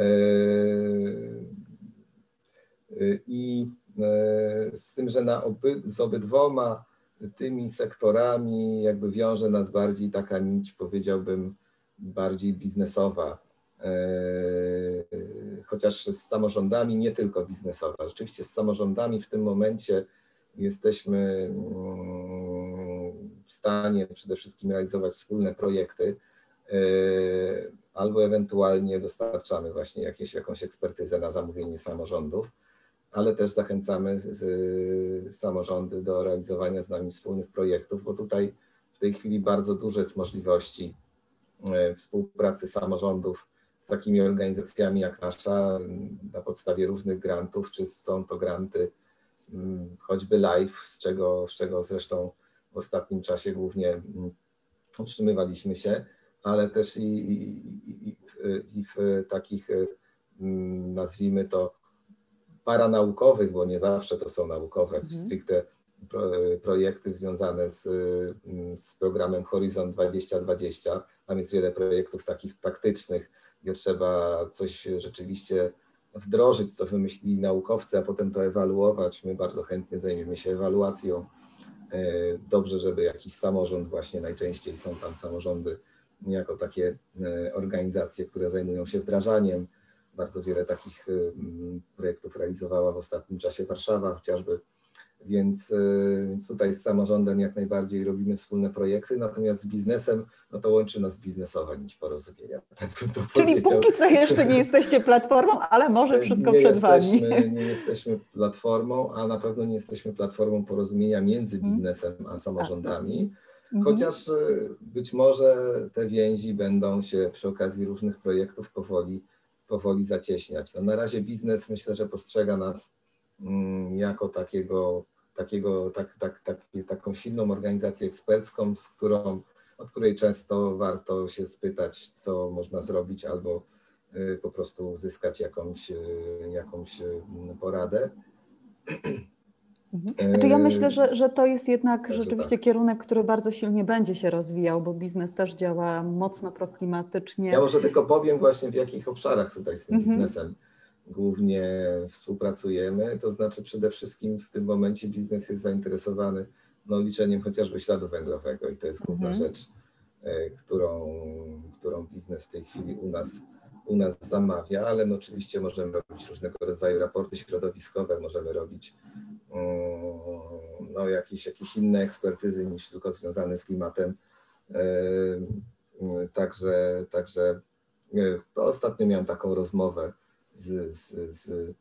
I z tym, że na oby, z obydwoma tymi sektorami jakby wiąże nas bardziej taka nić, powiedziałbym, bardziej biznesowa. E, chociaż z samorządami nie tylko biznesowa. Rzeczywiście z samorządami w tym momencie jesteśmy mm, w stanie przede wszystkim realizować wspólne projekty, e, albo ewentualnie dostarczamy właśnie jakieś, jakąś ekspertyzę na zamówienie samorządów ale też zachęcamy samorządy do realizowania z nami wspólnych projektów, bo tutaj w tej chwili bardzo duże jest możliwości e, współpracy samorządów z takimi organizacjami jak nasza na podstawie różnych grantów, czy są to granty choćby live, z czego, z czego zresztą w ostatnim czasie głównie utrzymywaliśmy się, ale też i, i, i, i w takich nazwijmy to paranaukowych, bo nie zawsze to są naukowe, mhm. stricte pro, projekty związane z, z programem Horizon 2020. Tam jest wiele projektów takich praktycznych, gdzie trzeba coś rzeczywiście wdrożyć, co wymyślili naukowcy, a potem to ewaluować. My bardzo chętnie zajmiemy się ewaluacją. E, dobrze, żeby jakiś samorząd, właśnie najczęściej są tam samorządy jako takie e, organizacje, które zajmują się wdrażaniem bardzo wiele takich y, mm, projektów realizowała w ostatnim czasie Warszawa chociażby, więc, y, więc tutaj z samorządem jak najbardziej robimy wspólne projekty, natomiast z biznesem, no to łączy nas biznesowa nić porozumienia. Tak bym to Czyli powiedział. póki co jeszcze nie jesteście platformą, ale może wszystko nie przed jesteśmy, Wami. Nie jesteśmy platformą, a na pewno nie jesteśmy platformą porozumienia między mhm. biznesem a samorządami. Mhm. Chociaż y, być może te więzi będą się przy okazji różnych projektów powoli powoli zacieśniać. No na razie biznes myślę, że postrzega nas mm, jako takiego, takiego tak, tak, tak, taką silną organizację ekspercką, z którą, od której często warto się spytać, co można zrobić, albo y, po prostu uzyskać jakąś, y, jakąś y, poradę. Mhm. Znaczy ja myślę, że, że to jest jednak rzeczywiście tak. kierunek, który bardzo silnie będzie się rozwijał, bo biznes też działa mocno proklimatycznie. Ja może tylko powiem właśnie w jakich obszarach tutaj z tym mhm. biznesem głównie współpracujemy. To znaczy przede wszystkim w tym momencie biznes jest zainteresowany no, liczeniem chociażby śladu węglowego i to jest główna mhm. rzecz, e, którą, którą biznes w tej chwili u nas u nas zamawia, ale my oczywiście możemy robić różnego rodzaju raporty środowiskowe, możemy robić no, jakieś, jakieś inne ekspertyzy niż tylko związane z klimatem. Także, także ostatnio miałem taką rozmowę z, z, z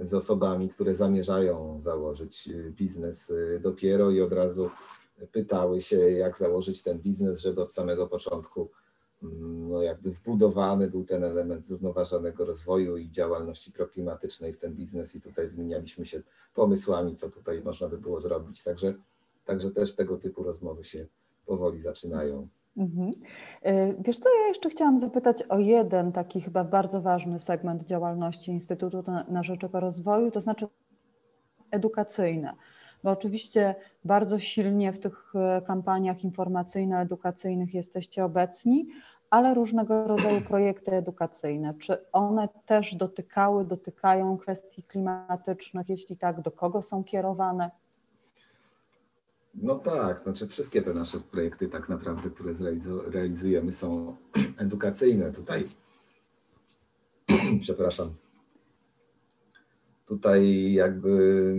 z osobami, które zamierzają założyć biznes dopiero i od razu pytały się, jak założyć ten biznes, żeby od samego początku no jakby wbudowany był ten element zrównoważonego rozwoju i działalności proklimatycznej w ten biznes i tutaj wymienialiśmy się pomysłami, co tutaj można by było zrobić. Także, także też tego typu rozmowy się powoli zaczynają. Mhm. E, wiesz co, ja jeszcze chciałam zapytać o jeden taki chyba bardzo ważny segment działalności Instytutu na Rzecz Rozwoju, to znaczy edukacyjne bo oczywiście bardzo silnie w tych e, kampaniach informacyjno-edukacyjnych jesteście obecni, ale różnego rodzaju projekty edukacyjne. Czy one też dotykały, dotykają kwestii klimatycznych? Jeśli tak, do kogo są kierowane? No tak, znaczy wszystkie te nasze projekty tak naprawdę, które realizujemy są edukacyjne. Tutaj, przepraszam, tutaj jakby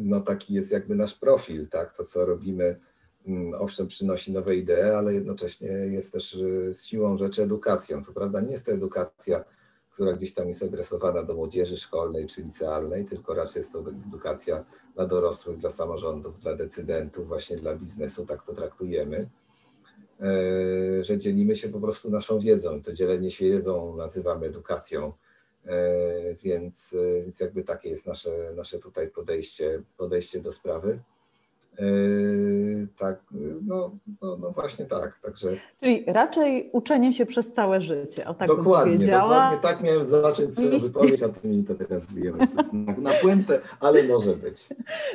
no taki jest jakby nasz profil, tak, to co robimy mm, owszem przynosi nowe idee, ale jednocześnie jest też y, siłą rzeczy edukacją. Co prawda nie jest to edukacja, która gdzieś tam jest adresowana do młodzieży szkolnej czy licealnej, tylko raczej jest to edukacja dla dorosłych, dla samorządów, dla decydentów, właśnie dla biznesu, tak to traktujemy, e, że dzielimy się po prostu naszą wiedzą. To dzielenie się wiedzą nazywamy edukacją więc, e, więc jakby takie jest nasze, nasze tutaj podejście, podejście do sprawy. E, tak, no, no, no, właśnie tak. Także... Czyli raczej uczenie się przez całe życie, o tak dokładnie, dokładnie tak miałem zacząć swoją wypowiedź, a ty mi to teraz wyjęło na, na puentę, ale może być.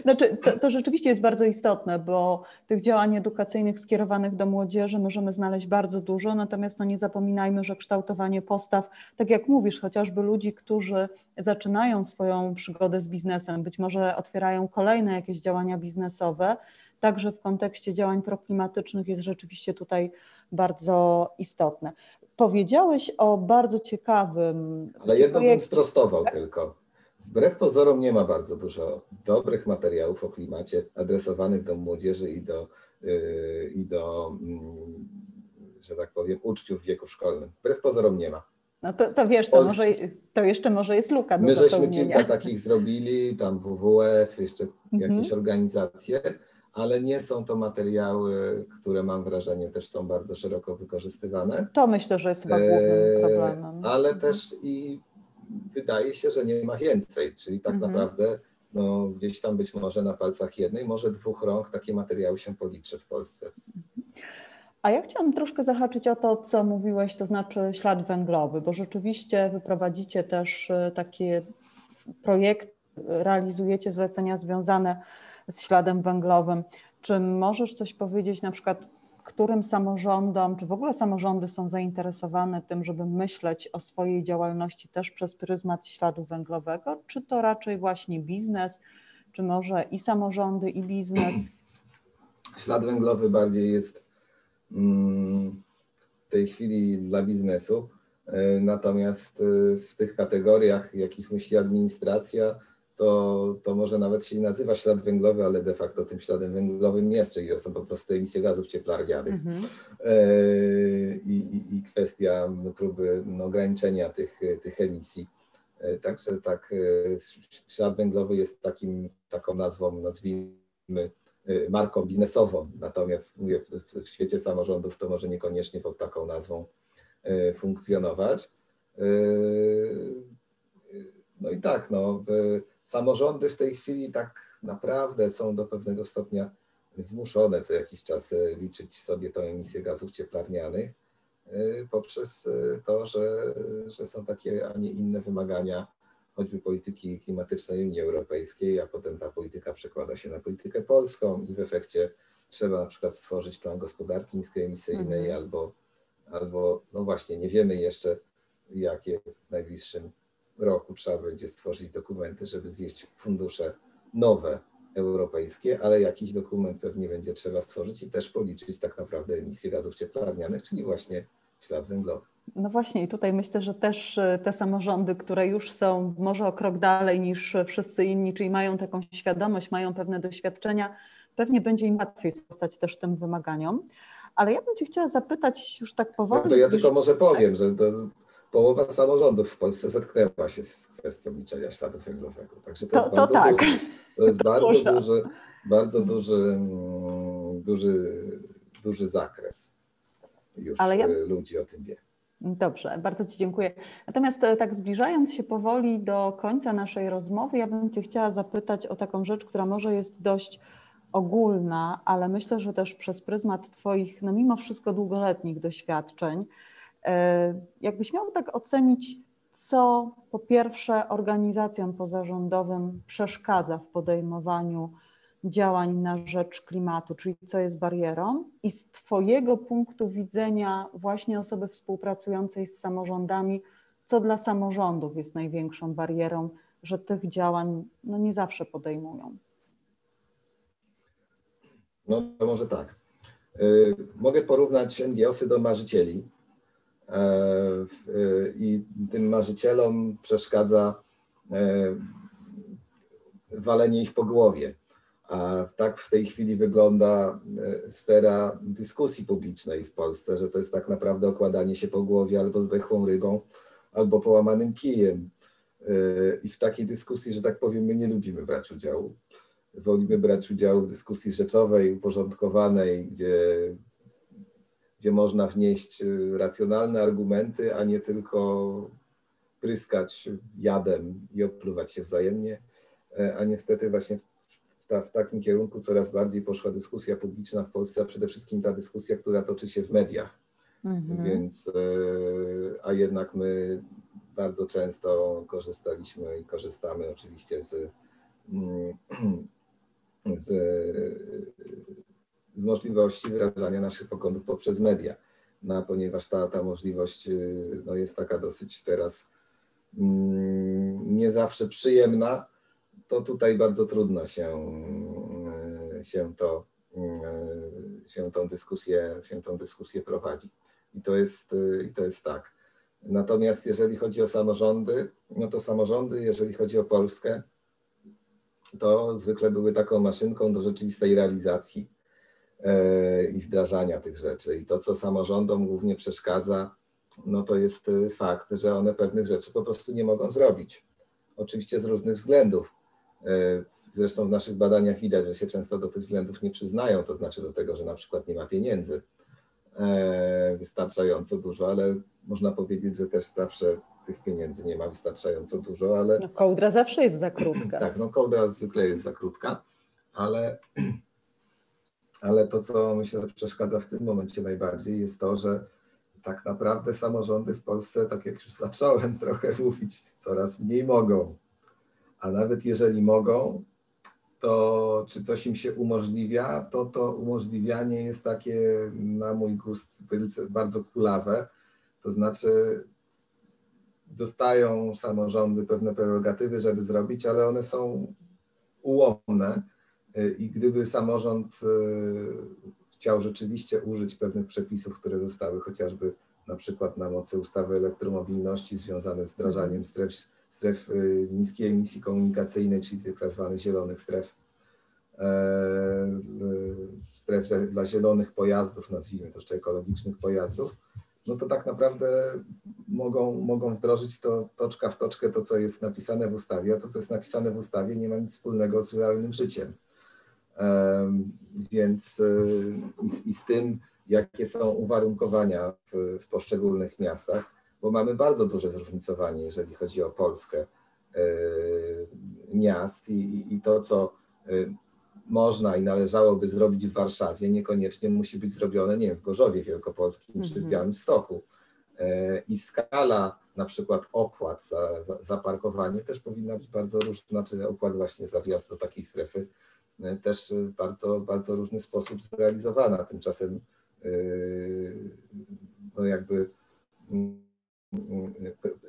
Znaczy, to, to rzeczywiście jest bardzo istotne, bo tych działań edukacyjnych skierowanych do młodzieży możemy znaleźć bardzo dużo, natomiast no nie zapominajmy, że kształtowanie postaw, tak jak mówisz, chociażby ludzi, którzy zaczynają swoją przygodę z biznesem, być może otwierają kolejne jakieś działania biznesowe, także w kontekście działań proklimatycznych jest rzeczywiście tutaj bardzo istotne. Powiedziałeś o bardzo ciekawym. Ale jedno bym sprostował tylko. Wbrew pozorom nie ma bardzo dużo dobrych materiałów o klimacie adresowanych do młodzieży i do, yy, i do mm, że tak powiem, uczciów w wieku szkolnym. Wbrew pozorom nie ma. No to, to wiesz, to, może, to jeszcze może jest luka do My żeśmy kilka takich zrobili, tam WWF, jeszcze mhm. jakieś organizacje, ale nie są to materiały, które mam wrażenie też są bardzo szeroko wykorzystywane. To myślę, że jest chyba głównym e, problemem. Ale mhm. też i wydaje się, że nie ma więcej, czyli tak mhm. naprawdę no, gdzieś tam być może na palcach jednej, może dwóch rąk takie materiały się policzy w Polsce. A ja chciałam troszkę zahaczyć o to, co mówiłeś, to znaczy ślad węglowy, bo rzeczywiście wyprowadzicie też e, takie projekty, realizujecie zlecenia związane z śladem węglowym. Czy możesz coś powiedzieć na przykład, którym samorządom, czy w ogóle samorządy są zainteresowane tym, żeby myśleć o swojej działalności też przez pryzmat śladu węglowego, czy to raczej właśnie biznes, czy może i samorządy, i biznes? Ślad węglowy bardziej jest w tej chwili dla biznesu, e, natomiast e, w tych kategoriach, jakich myśli administracja, to, to może nawet się nie nazywa ślad węglowy, ale de facto tym śladem węglowym jest, czyli są po prostu emisje gazów cieplarnianych mhm. e, i, i, kwestia no, próby no, ograniczenia tych, tych emisji. Także tak, ślad węglowy jest takim, taką nazwą, nazwijmy, marką biznesową, natomiast mówię, w, w świecie samorządów to może niekoniecznie pod taką nazwą funkcjonować. No i tak, no, samorządy w tej chwili tak naprawdę są do pewnego stopnia zmuszone co jakiś czas liczyć sobie tą emisję gazów cieplarnianych poprzez to, że, że są takie, a nie inne wymagania choćby polityki klimatycznej Unii Europejskiej, a potem ta polityka przekłada się na politykę polską i w efekcie trzeba na przykład stworzyć plan gospodarki niskoemisyjnej mhm. albo, albo, no właśnie, nie wiemy jeszcze, jakie w najbliższym roku trzeba będzie stworzyć dokumenty, żeby zjeść fundusze nowe europejskie, ale jakiś dokument pewnie będzie trzeba stworzyć i też policzyć tak naprawdę emisję gazów cieplarnianych, czyli właśnie ślad węglowy. No właśnie, i tutaj myślę, że też e, te samorządy, które już są może o krok dalej niż wszyscy inni, czyli mają taką świadomość, mają pewne doświadczenia, pewnie będzie im łatwiej sprostać też tym wymaganiom. Ale ja bym Cię chciała zapytać już tak powoli. No to ja tylko może powiem, że to połowa samorządów w Polsce zetknęła się z kwestią liczenia śladu węglowego. Także to, to jest bardzo, to tak. duży, to jest bardzo duży, bardzo duży, mm, duży, duży zakres. Już ja... ludzi o tym wie. Dobrze, bardzo Ci dziękuję. Natomiast e, tak zbliżając się powoli do końca naszej rozmowy, ja bym Cię chciała zapytać o taką rzecz, która może jest dość ogólna, ale myślę, że też przez pryzmat Twoich, no mimo wszystko długoletnich doświadczeń, e, jakbyś miał tak ocenić, co po pierwsze organizacjom pozarządowym przeszkadza w podejmowaniu działań na rzecz klimatu, czyli co jest barierą, i z Twojego punktu widzenia, właśnie osoby współpracującej z samorządami, co dla samorządów jest największą barierą, że tych działań no, nie zawsze podejmują? No to może tak. Y, mogę porównać NGOsy do marzycieli. E, y, I tym marzycielom przeszkadza e, walenie ich po głowie. A tak w tej chwili wygląda e, sfera dyskusji publicznej w Polsce, że to jest tak naprawdę okładanie się po głowie albo zdechłą rybą, albo połamanym kijem. I w takiej dyskusji, że tak powiem, my nie lubimy brać udziału wolimy brać udział w dyskusji rzeczowej, uporządkowanej, gdzie, gdzie można wnieść y, racjonalne argumenty, a nie tylko pryskać jadem i opluwać się wzajemnie. E, a niestety właśnie ta, w takim kierunku coraz bardziej poszła dyskusja publiczna w Polsce, a przede wszystkim ta dyskusja, która toczy się w mediach. Mhm. Więc, e, a jednak my bardzo często korzystaliśmy i korzystamy oczywiście z mm, z, z możliwości wyrażania naszych poglądów poprzez media. No, ponieważ ta, ta możliwość no, jest taka dosyć teraz mm, nie zawsze przyjemna, to tutaj bardzo trudno się, się, to, się, tą, dyskusję, się tą dyskusję prowadzi. I to jest, i to jest tak. Natomiast jeżeli chodzi o samorządy, no to samorządy, jeżeli chodzi o Polskę, to zwykle były taką maszynką do rzeczywistej realizacji e, i wdrażania tych rzeczy. I to, co samorządom głównie przeszkadza, no to jest e, fakt, że one pewnych rzeczy po prostu nie mogą zrobić. Oczywiście z różnych względów. E, zresztą w naszych badaniach widać, że się często do tych względów nie przyznają, to znaczy do tego, że na przykład nie ma pieniędzy wystarczająco dużo, ale można powiedzieć, że też zawsze tych pieniędzy nie ma wystarczająco dużo, ale... No, kołdra zawsze jest za krótka. Tak, no kołdra zwykle jest za krótka, ale, ale to, co myślę, że przeszkadza w tym momencie najbardziej, jest to, że tak naprawdę samorządy w Polsce, tak jak już zacząłem trochę mówić, coraz mniej mogą. A nawet jeżeli mogą, to czy coś im się umożliwia, to to umożliwianie jest takie na mój gust bardzo kulawe. To znaczy dostają samorządy pewne prerogatywy, żeby zrobić, ale one są ułomne i gdyby samorząd e, chciał rzeczywiście użyć pewnych przepisów, które zostały chociażby na przykład na mocy ustawy elektromobilności związane z wdrażaniem stref, stref e, niskiej emisji komunikacyjnej, czyli tych tak zwanych zielonych stref, e, stref dla zielonych pojazdów, nazwijmy to czy ekologicznych pojazdów, no to tak naprawdę mogą, mogą wdrożyć to toczka w toczkę to, co jest napisane w ustawie, a to, co jest napisane w ustawie, nie ma nic wspólnego z realnym życiem. Więc y, i, i z tym, jakie są uwarunkowania w, w, poszczególnych miastach, bo mamy bardzo duże zróżnicowanie, jeżeli chodzi o Polskę y, miast i, i to, co y, można i należałoby zrobić w Warszawie, niekoniecznie musi być zrobione, nie wiem, w Gorzowie Wielkopolskim czy w mhm. Białymstoku. E, I skala na przykład opłat za, za, za parkowanie też powinna być bardzo różna, czy opłat właśnie za wjazd do takiej strefy e, też w bardzo, bardzo różny sposób zrealizowana. Tymczasem e, no jakby mm, mm,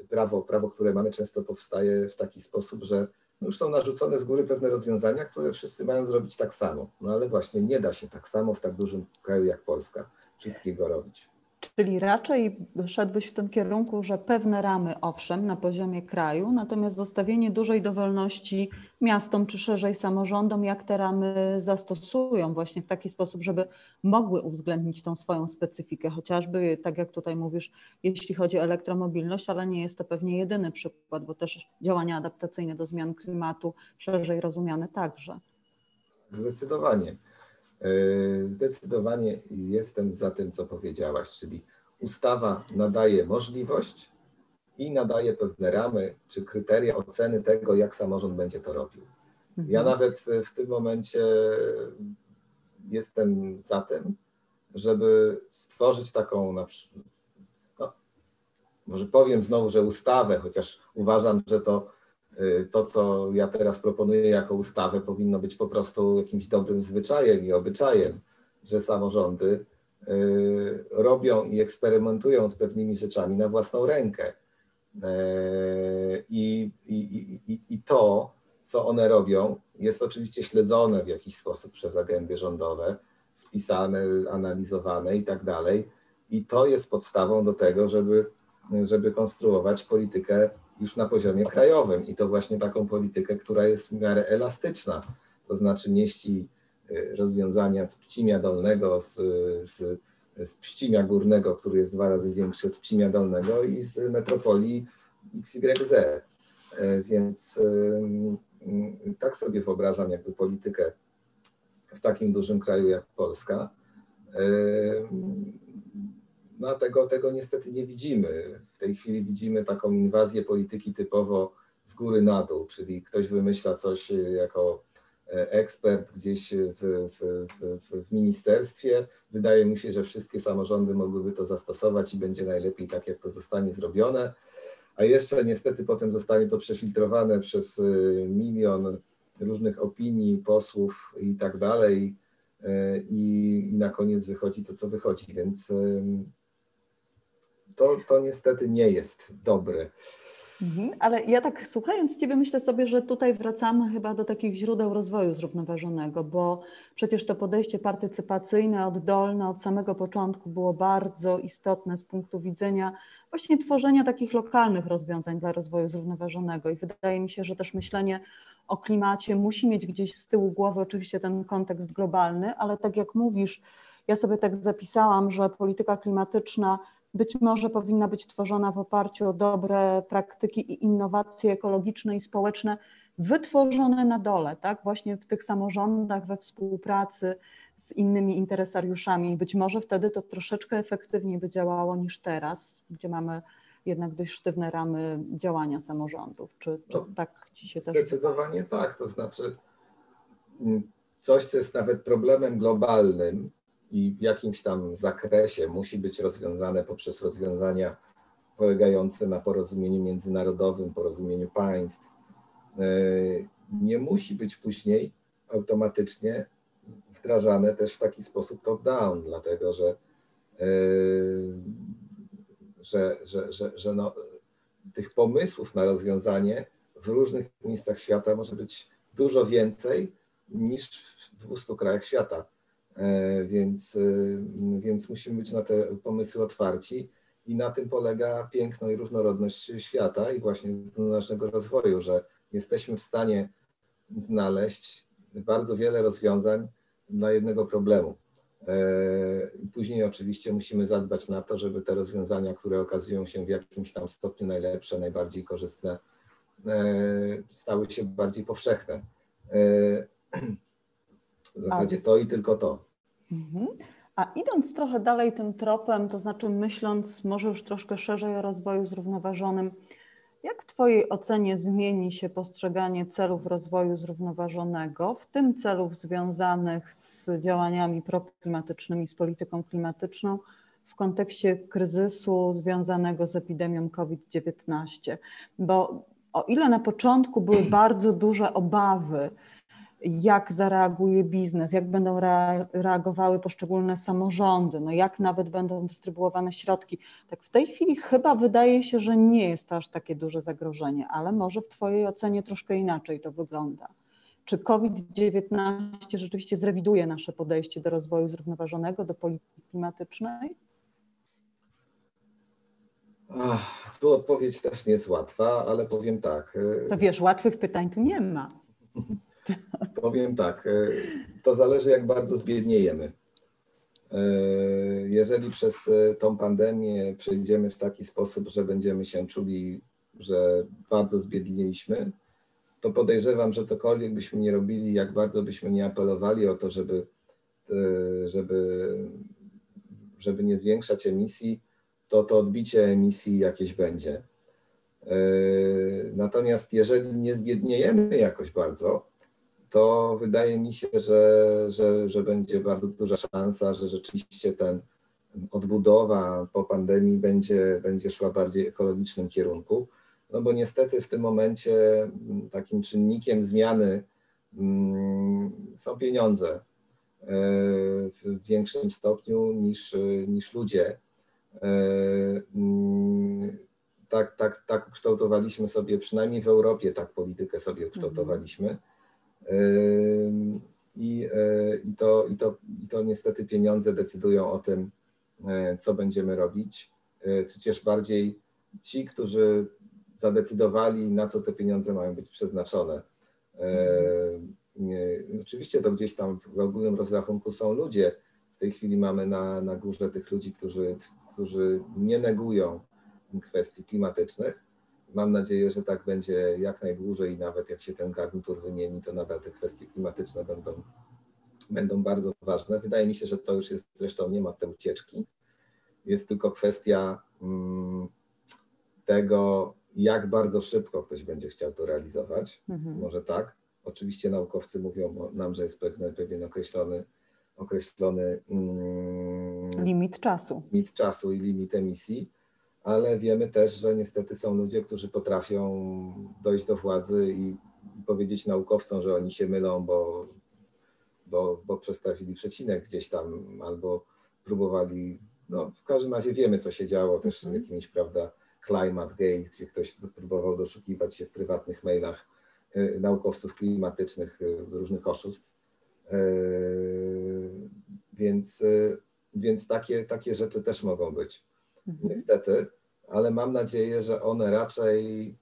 prawo, prawo, które mamy często powstaje w taki sposób, że no już są narzucone z góry pewne rozwiązania, które wszyscy mają zrobić tak samo. No ale właśnie nie da się tak samo w tak dużym kraju jak Polska wszystkiego robić. Czyli raczej szedłbyś w tym kierunku, że pewne ramy, owszem, na poziomie kraju, natomiast zostawienie dużej dowolności miastom czy szerzej samorządom, jak te ramy zastosują właśnie w taki sposób, żeby mogły uwzględnić tą swoją specyfikę, chociażby tak jak tutaj mówisz, jeśli chodzi o elektromobilność, ale nie jest to pewnie jedyny przykład, bo też działania adaptacyjne do zmian klimatu szerzej rozumiane także. Zdecydowanie. E, zdecydowanie jestem za tym, co powiedziałaś, czyli ustawa nadaje możliwość i nadaje pewne ramy czy kryteria oceny tego, jak samorząd będzie to robił. Ja mhm. nawet w tym momencie jestem za tym, żeby stworzyć taką, no, może powiem znowu, że ustawę, chociaż uważam, że to to, co ja teraz proponuję jako ustawę, powinno być po prostu jakimś dobrym zwyczajem i obyczajem, że samorządy y, robią i eksperymentują z pewnymi rzeczami na własną rękę. Y, I, i, i, i to, co one robią, jest oczywiście śledzone w jakiś sposób przez agendy rządowe, spisane, analizowane i tak dalej. I to jest podstawą do tego, żeby, żeby konstruować politykę już na poziomie krajowym i to właśnie taką politykę, która jest w miarę elastyczna, to znaczy mieści y, rozwiązania z Pcimia Dolnego, z, z, z Pcimia Górnego, który jest dwa razy większy od Pcimia Dolnego i z metropolii XYZ. E, więc tak sobie wyobrażam jakby politykę w takim dużym kraju jak Polska. No tego, tego niestety nie widzimy. W tej chwili widzimy taką inwazję polityki typowo z góry na dół, czyli ktoś wymyśla coś e, jako e, ekspert gdzieś w, w, w, w, ministerstwie. Wydaje mi się, że wszystkie samorządy mogłyby to zastosować i będzie najlepiej tak, jak to zostanie zrobione. A jeszcze niestety potem zostanie to przefiltrowane przez e, milion różnych opinii, posłów i tak dalej. I, I na koniec wychodzi to, co wychodzi. Więc to, to niestety nie jest dobre. Mhm, ale ja tak słuchając Ciebie myślę sobie, że tutaj wracamy chyba do takich źródeł rozwoju zrównoważonego, bo przecież to podejście partycypacyjne, oddolne od samego początku było bardzo istotne z punktu widzenia właśnie tworzenia takich lokalnych rozwiązań dla rozwoju zrównoważonego i wydaje mi się, że też myślenie o klimacie musi mieć gdzieś z tyłu głowy oczywiście ten kontekst globalny, ale tak jak mówisz, ja sobie tak zapisałam, że polityka klimatyczna być może powinna być tworzona w oparciu o dobre praktyki i innowacje ekologiczne i społeczne wytworzone na dole, tak, właśnie w tych samorządach, we współpracy z innymi interesariuszami. Być może wtedy to troszeczkę efektywniej by działało niż teraz, gdzie mamy jednak dość sztywne ramy działania samorządów. Czy, czy no, tak ci się też Zdecydowanie tak, to znaczy mm, coś, co jest nawet problemem globalnym, i w jakimś tam zakresie musi być rozwiązane poprzez rozwiązania polegające na porozumieniu międzynarodowym, porozumieniu państw. E, nie musi być później automatycznie wdrażane też w taki sposób top-down, dlatego że, e, że, że, że, że no, tych pomysłów na rozwiązanie w różnych miejscach świata może być dużo więcej niż w 200 krajach świata. E, więc, e, więc musimy być na te pomysły otwarci i na tym polega piękno i różnorodność świata i właśnie naszego rozwoju, że jesteśmy w stanie znaleźć bardzo wiele rozwiązań dla jednego problemu. E, później oczywiście musimy zadbać na to, żeby te rozwiązania, które okazują się w jakimś tam stopniu najlepsze, najbardziej korzystne, stały się bardziej powszechne. W zasadzie to i tylko to. Mhm. A idąc trochę dalej tym tropem, to znaczy myśląc może już troszkę szerzej o rozwoju zrównoważonym, jak w Twojej ocenie zmieni się postrzeganie celów rozwoju zrównoważonego, w tym celów związanych z działaniami proklimatycznymi, z polityką klimatyczną w kontekście kryzysu związanego z epidemią COVID-19? Bo o ile na początku były bardzo duże obawy, jak zareaguje biznes, jak będą reagowały poszczególne samorządy, no jak nawet będą dystrybuowane środki. Tak w tej chwili chyba wydaje się, że nie jest to aż takie duże zagrożenie, ale może w Twojej ocenie troszkę inaczej to wygląda. Czy COVID-19 rzeczywiście zrewiduje nasze podejście do rozwoju zrównoważonego, do polityki klimatycznej? tu odpowiedź też nie jest łatwa, ale powiem tak. To wiesz, łatwych pytań tu nie ma. Powiem tak, to zależy jak bardzo zbiedniejemy. Jeżeli przez tą pandemię przejdziemy w taki sposób, że będziemy się czuli, że bardzo zbiedliśmy, to podejrzewam, że cokolwiek byśmy nie robili, jak bardzo byśmy nie apelowali o to, żeby, żeby, żeby nie zwiększać emisji, to to odbicie emisji jakieś będzie. Natomiast jeżeli nie zbiedniejemy jakoś bardzo, to wydaje mi się, że, że, że będzie bardzo duża szansa, że rzeczywiście ten odbudowa po pandemii będzie, będzie szła bardziej ekologicznym kierunku. No bo niestety w tym momencie mm, takim czynnikiem zmiany mm, są pieniądze e, w większym stopniu niż, niż ludzie. E, mm, tak, tak, tak ukształtowaliśmy sobie, przynajmniej w Europie tak politykę sobie ukształtowaliśmy. I, e, i, to, i, to, I to niestety pieniądze decydują o tym, e, co będziemy robić. Przecież bardziej ci, którzy zadecydowali, na co te pieniądze mają być przeznaczone. Oczywiście to gdzieś tam w ogólnym rozrachunku są ludzie. W tej chwili mamy na, na górze tych ludzi, którzy, którzy nie negują kwestii klimatycznych, Mam nadzieję, że tak będzie jak najdłużej i nawet jak się ten garnitur wymieni, to nadal te kwestie klimatyczne będą, będą bardzo ważne. Wydaje mi się, że to już jest zresztą nie ma tej ucieczki. Jest tylko kwestia mm, tego, jak bardzo szybko ktoś będzie chciał to realizować. Mhm. Może tak. Oczywiście naukowcy mówią nam, że jest pewien określony, określony mm, limit czasu. Limit czasu i limit emisji ale wiemy też, że niestety są ludzie, którzy potrafią dojść do władzy i powiedzieć naukowcom, że oni się mylą, bo, bo, bo przestawili przecinek gdzieś tam albo próbowali, no w każdym razie wiemy, co się działo też z mhm. jakimiś, prawda, Climate Gate, gdzie ktoś próbował doszukiwać się w prywatnych mailach y, naukowców klimatycznych y, różnych oszustw. Y, więc, więc takie, takie rzeczy też mogą być. Mhm. Niestety ale mam nadzieję, że one raczej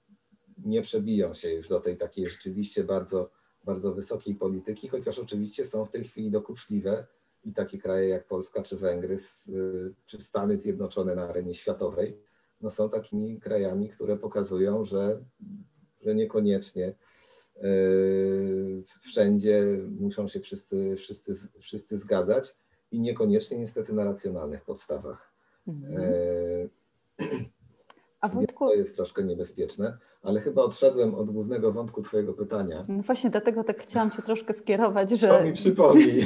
nie przebiją się już do tej takiej rzeczywiście bardzo, bardzo wysokiej polityki, chociaż oczywiście są w tej chwili dokuczliwe i takie kraje jak Polska czy Węgry, czy Stany Zjednoczone na arenie światowej, no są takimi krajami, które pokazują, że, że niekoniecznie yy, wszędzie muszą się wszyscy, wszyscy, wszyscy zgadzać i niekoniecznie niestety na racjonalnych podstawach. Mhm. Yy, a Wojtku... To jest troszkę niebezpieczne, ale chyba odszedłem od głównego wątku Twojego pytania. No właśnie dlatego tak chciałam Cię troszkę skierować, że... To mi przypomnij.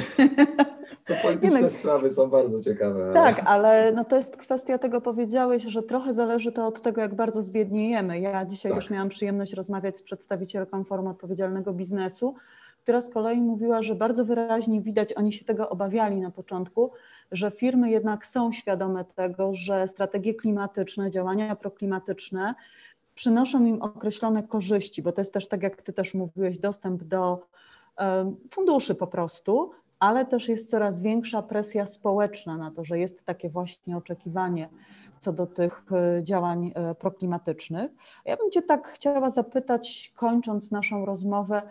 To polityczne no, sprawy są bardzo ciekawe. Ale... Tak, ale no to jest kwestia tego, powiedziałeś, że trochę zależy to od tego, jak bardzo zbiedniejemy. Ja dzisiaj tak. już miałam przyjemność rozmawiać z przedstawicielką Forum Odpowiedzialnego Biznesu, która z kolei mówiła, że bardzo wyraźnie widać, oni się tego obawiali na początku, że firmy jednak są świadome tego, że strategie klimatyczne, działania proklimatyczne przynoszą im określone korzyści, bo to jest też tak, jak Ty też mówiłeś, dostęp do funduszy po prostu, ale też jest coraz większa presja społeczna na to, że jest takie właśnie oczekiwanie co do tych e, działań e, proklimatycznych. Ja bym Cię tak chciała zapytać, kończąc naszą rozmowę,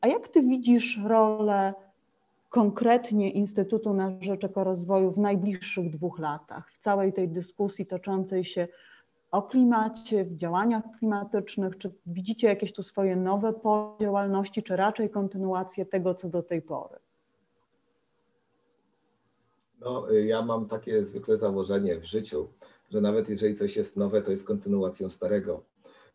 a jak Ty widzisz rolę konkretnie Instytutu na Rzecz Ekorozwoju w najbliższych dwóch latach, w całej tej dyskusji toczącej się o klimacie, w działaniach klimatycznych? Czy widzicie jakieś tu swoje nowe działalności, czy raczej kontynuację tego, co do tej pory? No, ja mam takie zwykle założenie w życiu, że nawet jeżeli coś jest nowe, to jest kontynuacją starego.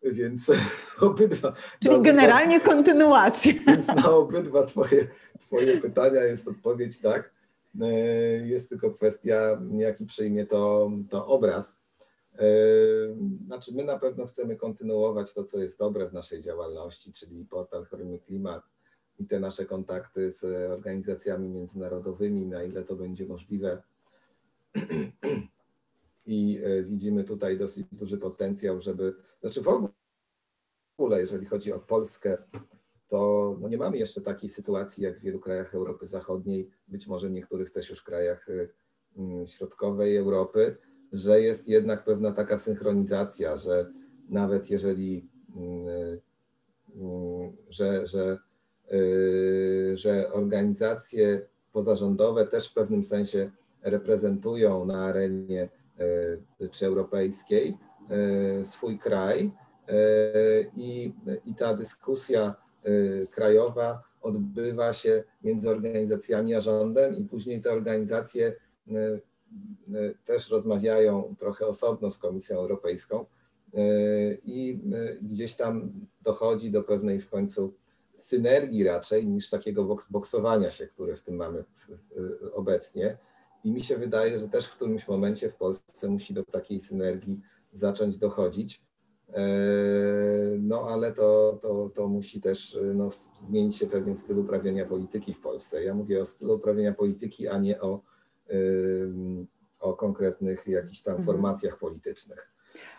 Więc obydwa. Czyli generalnie kontynuacja. Więc na obydwa twoje, twoje pytania jest odpowiedź tak. E, jest tylko kwestia, jaki przyjmie to, to obraz. E, znaczy, my na pewno chcemy kontynuować to, co jest dobre w naszej działalności, czyli portal Choromy Klimat i te nasze kontakty z organizacjami międzynarodowymi, na ile to będzie możliwe. I e, widzimy tutaj dosyć duży potencjał, żeby, znaczy w ogóle, jeżeli chodzi o Polskę, to no nie mamy jeszcze takiej sytuacji jak w wielu krajach Europy Zachodniej, być może w niektórych też już krajach mm, środkowej Europy, że jest jednak pewna taka synchronizacja, że nawet jeżeli, mm, że, że, że organizacje pozarządowe też w pewnym sensie reprezentują na arenie czy europejskiej y, swój kraj i, i ta dyskusja krajowa odbywa się między organizacjami a rządem i później te organizacje też rozmawiają trochę osobno z Komisją Europejską i gdzieś tam dochodzi do pewnej w końcu synergii raczej niż takiego boksowania się, które w tym mamy obecnie. I mi się wydaje, że też w którymś momencie w Polsce musi do takiej synergii zacząć dochodzić. No ale to, to, to musi też no, zmienić się pewien styl uprawiania polityki w Polsce. Ja mówię o stylu uprawiania polityki, a nie o, o konkretnych jakichś tam mhm. formacjach politycznych.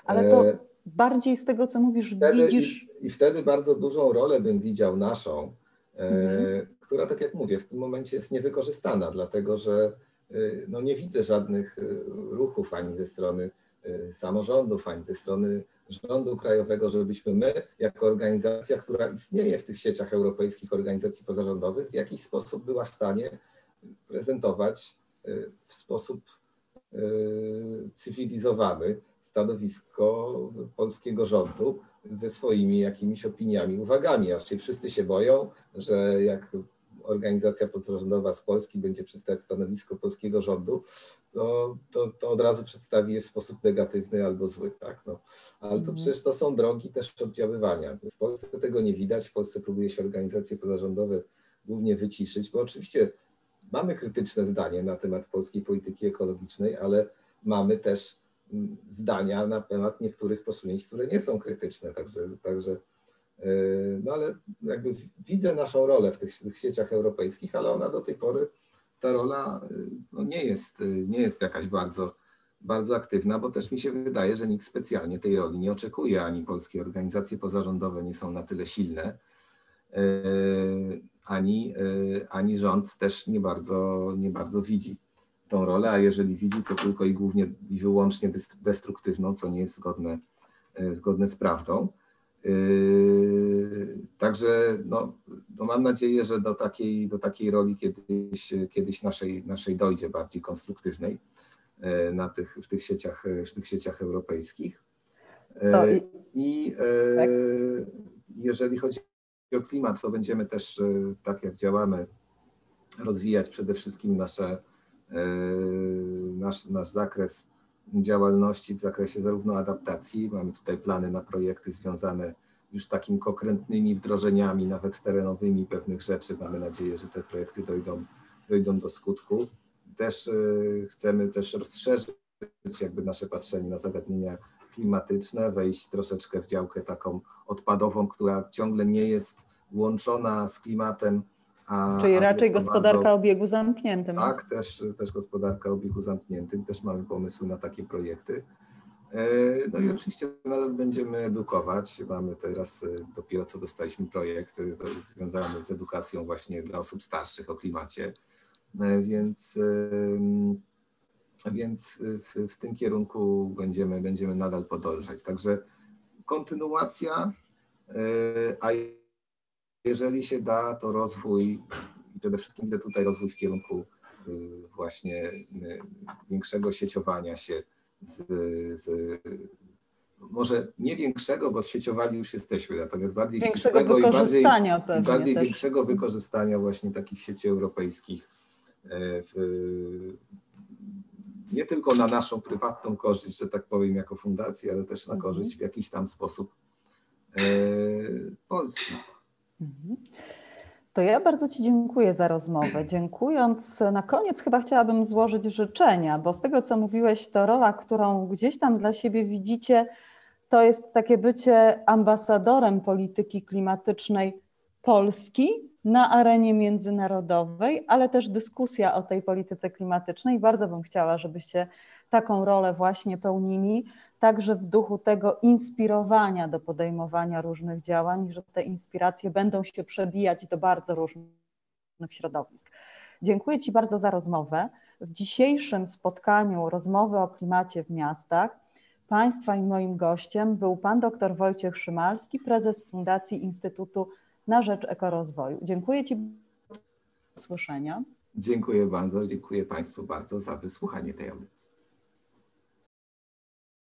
Ale to e, bardziej z tego, co mówisz, wtedy, widzisz. I, I, wtedy bardzo dużą rolę bym widział naszą, e, mhm. która, tak jak mówię, w tym momencie jest niewykorzystana, dlatego że e, no, nie widzę żadnych ruchów ani ze strony samorządów, ani ze strony rządu krajowego, żebyśmy my, jako organizacja, która istnieje w tych sieciach europejskich organizacji pozarządowych, w jakiś sposób była w stanie prezentować w sposób cywilizowany stanowisko polskiego rządu ze swoimi jakimiś opiniami, uwagami. Raczej wszyscy się boją, że jak organizacja pozarządowa z Polski będzie przedstawiać stanowisko polskiego rządu, to, to, to, od razu przedstawi je w sposób negatywny albo zły. Tak? No. Ale to mhm. przecież to są drogi też oddziaływania. W Polsce tego nie widać. W Polsce próbuje się organizacje pozarządowe głównie wyciszyć, bo oczywiście mamy krytyczne zdanie na temat polskiej polityki ekologicznej, ale mamy też mm, zdania na temat niektórych posunięć, które nie są krytyczne. Także, także no ale jakby widzę naszą rolę w tych, tych sieciach europejskich, ale ona do tej pory, ta rola yy, no nie, jest, yy, nie jest jakaś bardzo, bardzo aktywna, bo też mi się wydaje, że nikt specjalnie tej roli nie oczekuje, ani polskie organizacje pozarządowe nie są na tyle silne, ani, e, ani rząd też nie bardzo, nie bardzo widzi tą rolę, a jeżeli widzi, to tylko i głównie i wyłącznie destruktywną, co nie jest zgodne, e, zgodne z prawdą. E, także no, no mam nadzieję, że do takiej, do takiej roli kiedyś, kiedyś naszej, naszej dojdzie bardziej konstruktywnej na tych, w, tych sieciach, w tych sieciach europejskich. I, i tak? jeżeli chodzi o klimat, to będziemy też, tak jak działamy, rozwijać przede wszystkim nasze, nasz, nasz zakres działalności w zakresie zarówno adaptacji, mamy tutaj plany na projekty związane już takimi konkretnymi wdrożeniami, nawet terenowymi pewnych rzeczy. Mamy nadzieję, że te projekty dojdą, dojdą do skutku. Też e, chcemy też rozszerzyć jakby nasze patrzenie na zagadnienia klimatyczne, wejść troszeczkę w działkę taką odpadową, która ciągle nie jest łączona z klimatem. A, Czyli raczej gospodarka bardzo, o obiegu zamkniętym. Tak, też, też gospodarka o obiegu zamkniętym, też mamy pomysły na takie projekty. E, no i oczywiście nadal będziemy edukować. Mamy teraz, e, dopiero co dostaliśmy projekt e, związany z edukacją właśnie dla osób starszych o klimacie, więc więc w, w tym kierunku będziemy, będziemy nadal podążać. Także kontynuacja, a jeżeli się da, to rozwój, przede wszystkim widzę tutaj rozwój w kierunku e, właśnie e, większego sieciowania się z, z może nie większego, bo sieciowali już jesteśmy, natomiast bardziej ścisłego i bardziej, bardziej większego wykorzystania właśnie takich sieci europejskich w, nie tylko na naszą prywatną korzyść, że tak powiem, jako fundacja, ale też na mhm. korzyść w jakiś tam sposób e, Polski. Mhm. To ja bardzo Ci dziękuję za rozmowę. Dziękując, na koniec chyba chciałabym złożyć życzenia, bo z tego, co mówiłeś, to rola, którą gdzieś tam dla siebie widzicie, to jest takie bycie ambasadorem polityki klimatycznej Polski na arenie międzynarodowej, ale też dyskusja o tej polityce klimatycznej. Bardzo bym chciała, żebyście taką rolę właśnie pełnili, także w duchu tego inspirowania do podejmowania różnych działań, że te inspiracje będą się przebijać do bardzo różnych środowisk. Dziękuję Ci bardzo za rozmowę. w dzisiejszym spotkaniu rozmowy o klimacie w miastach Państwa i moim gościem był pan dr Wojciech Szymalski, prezes Fundacji Instytutu na Rzecz Ekorozwoju. Dziękuję Ci za usłyszenia. Dziękuję bardzo, dziękuję Państwu bardzo za wysłuchanie tej audycji.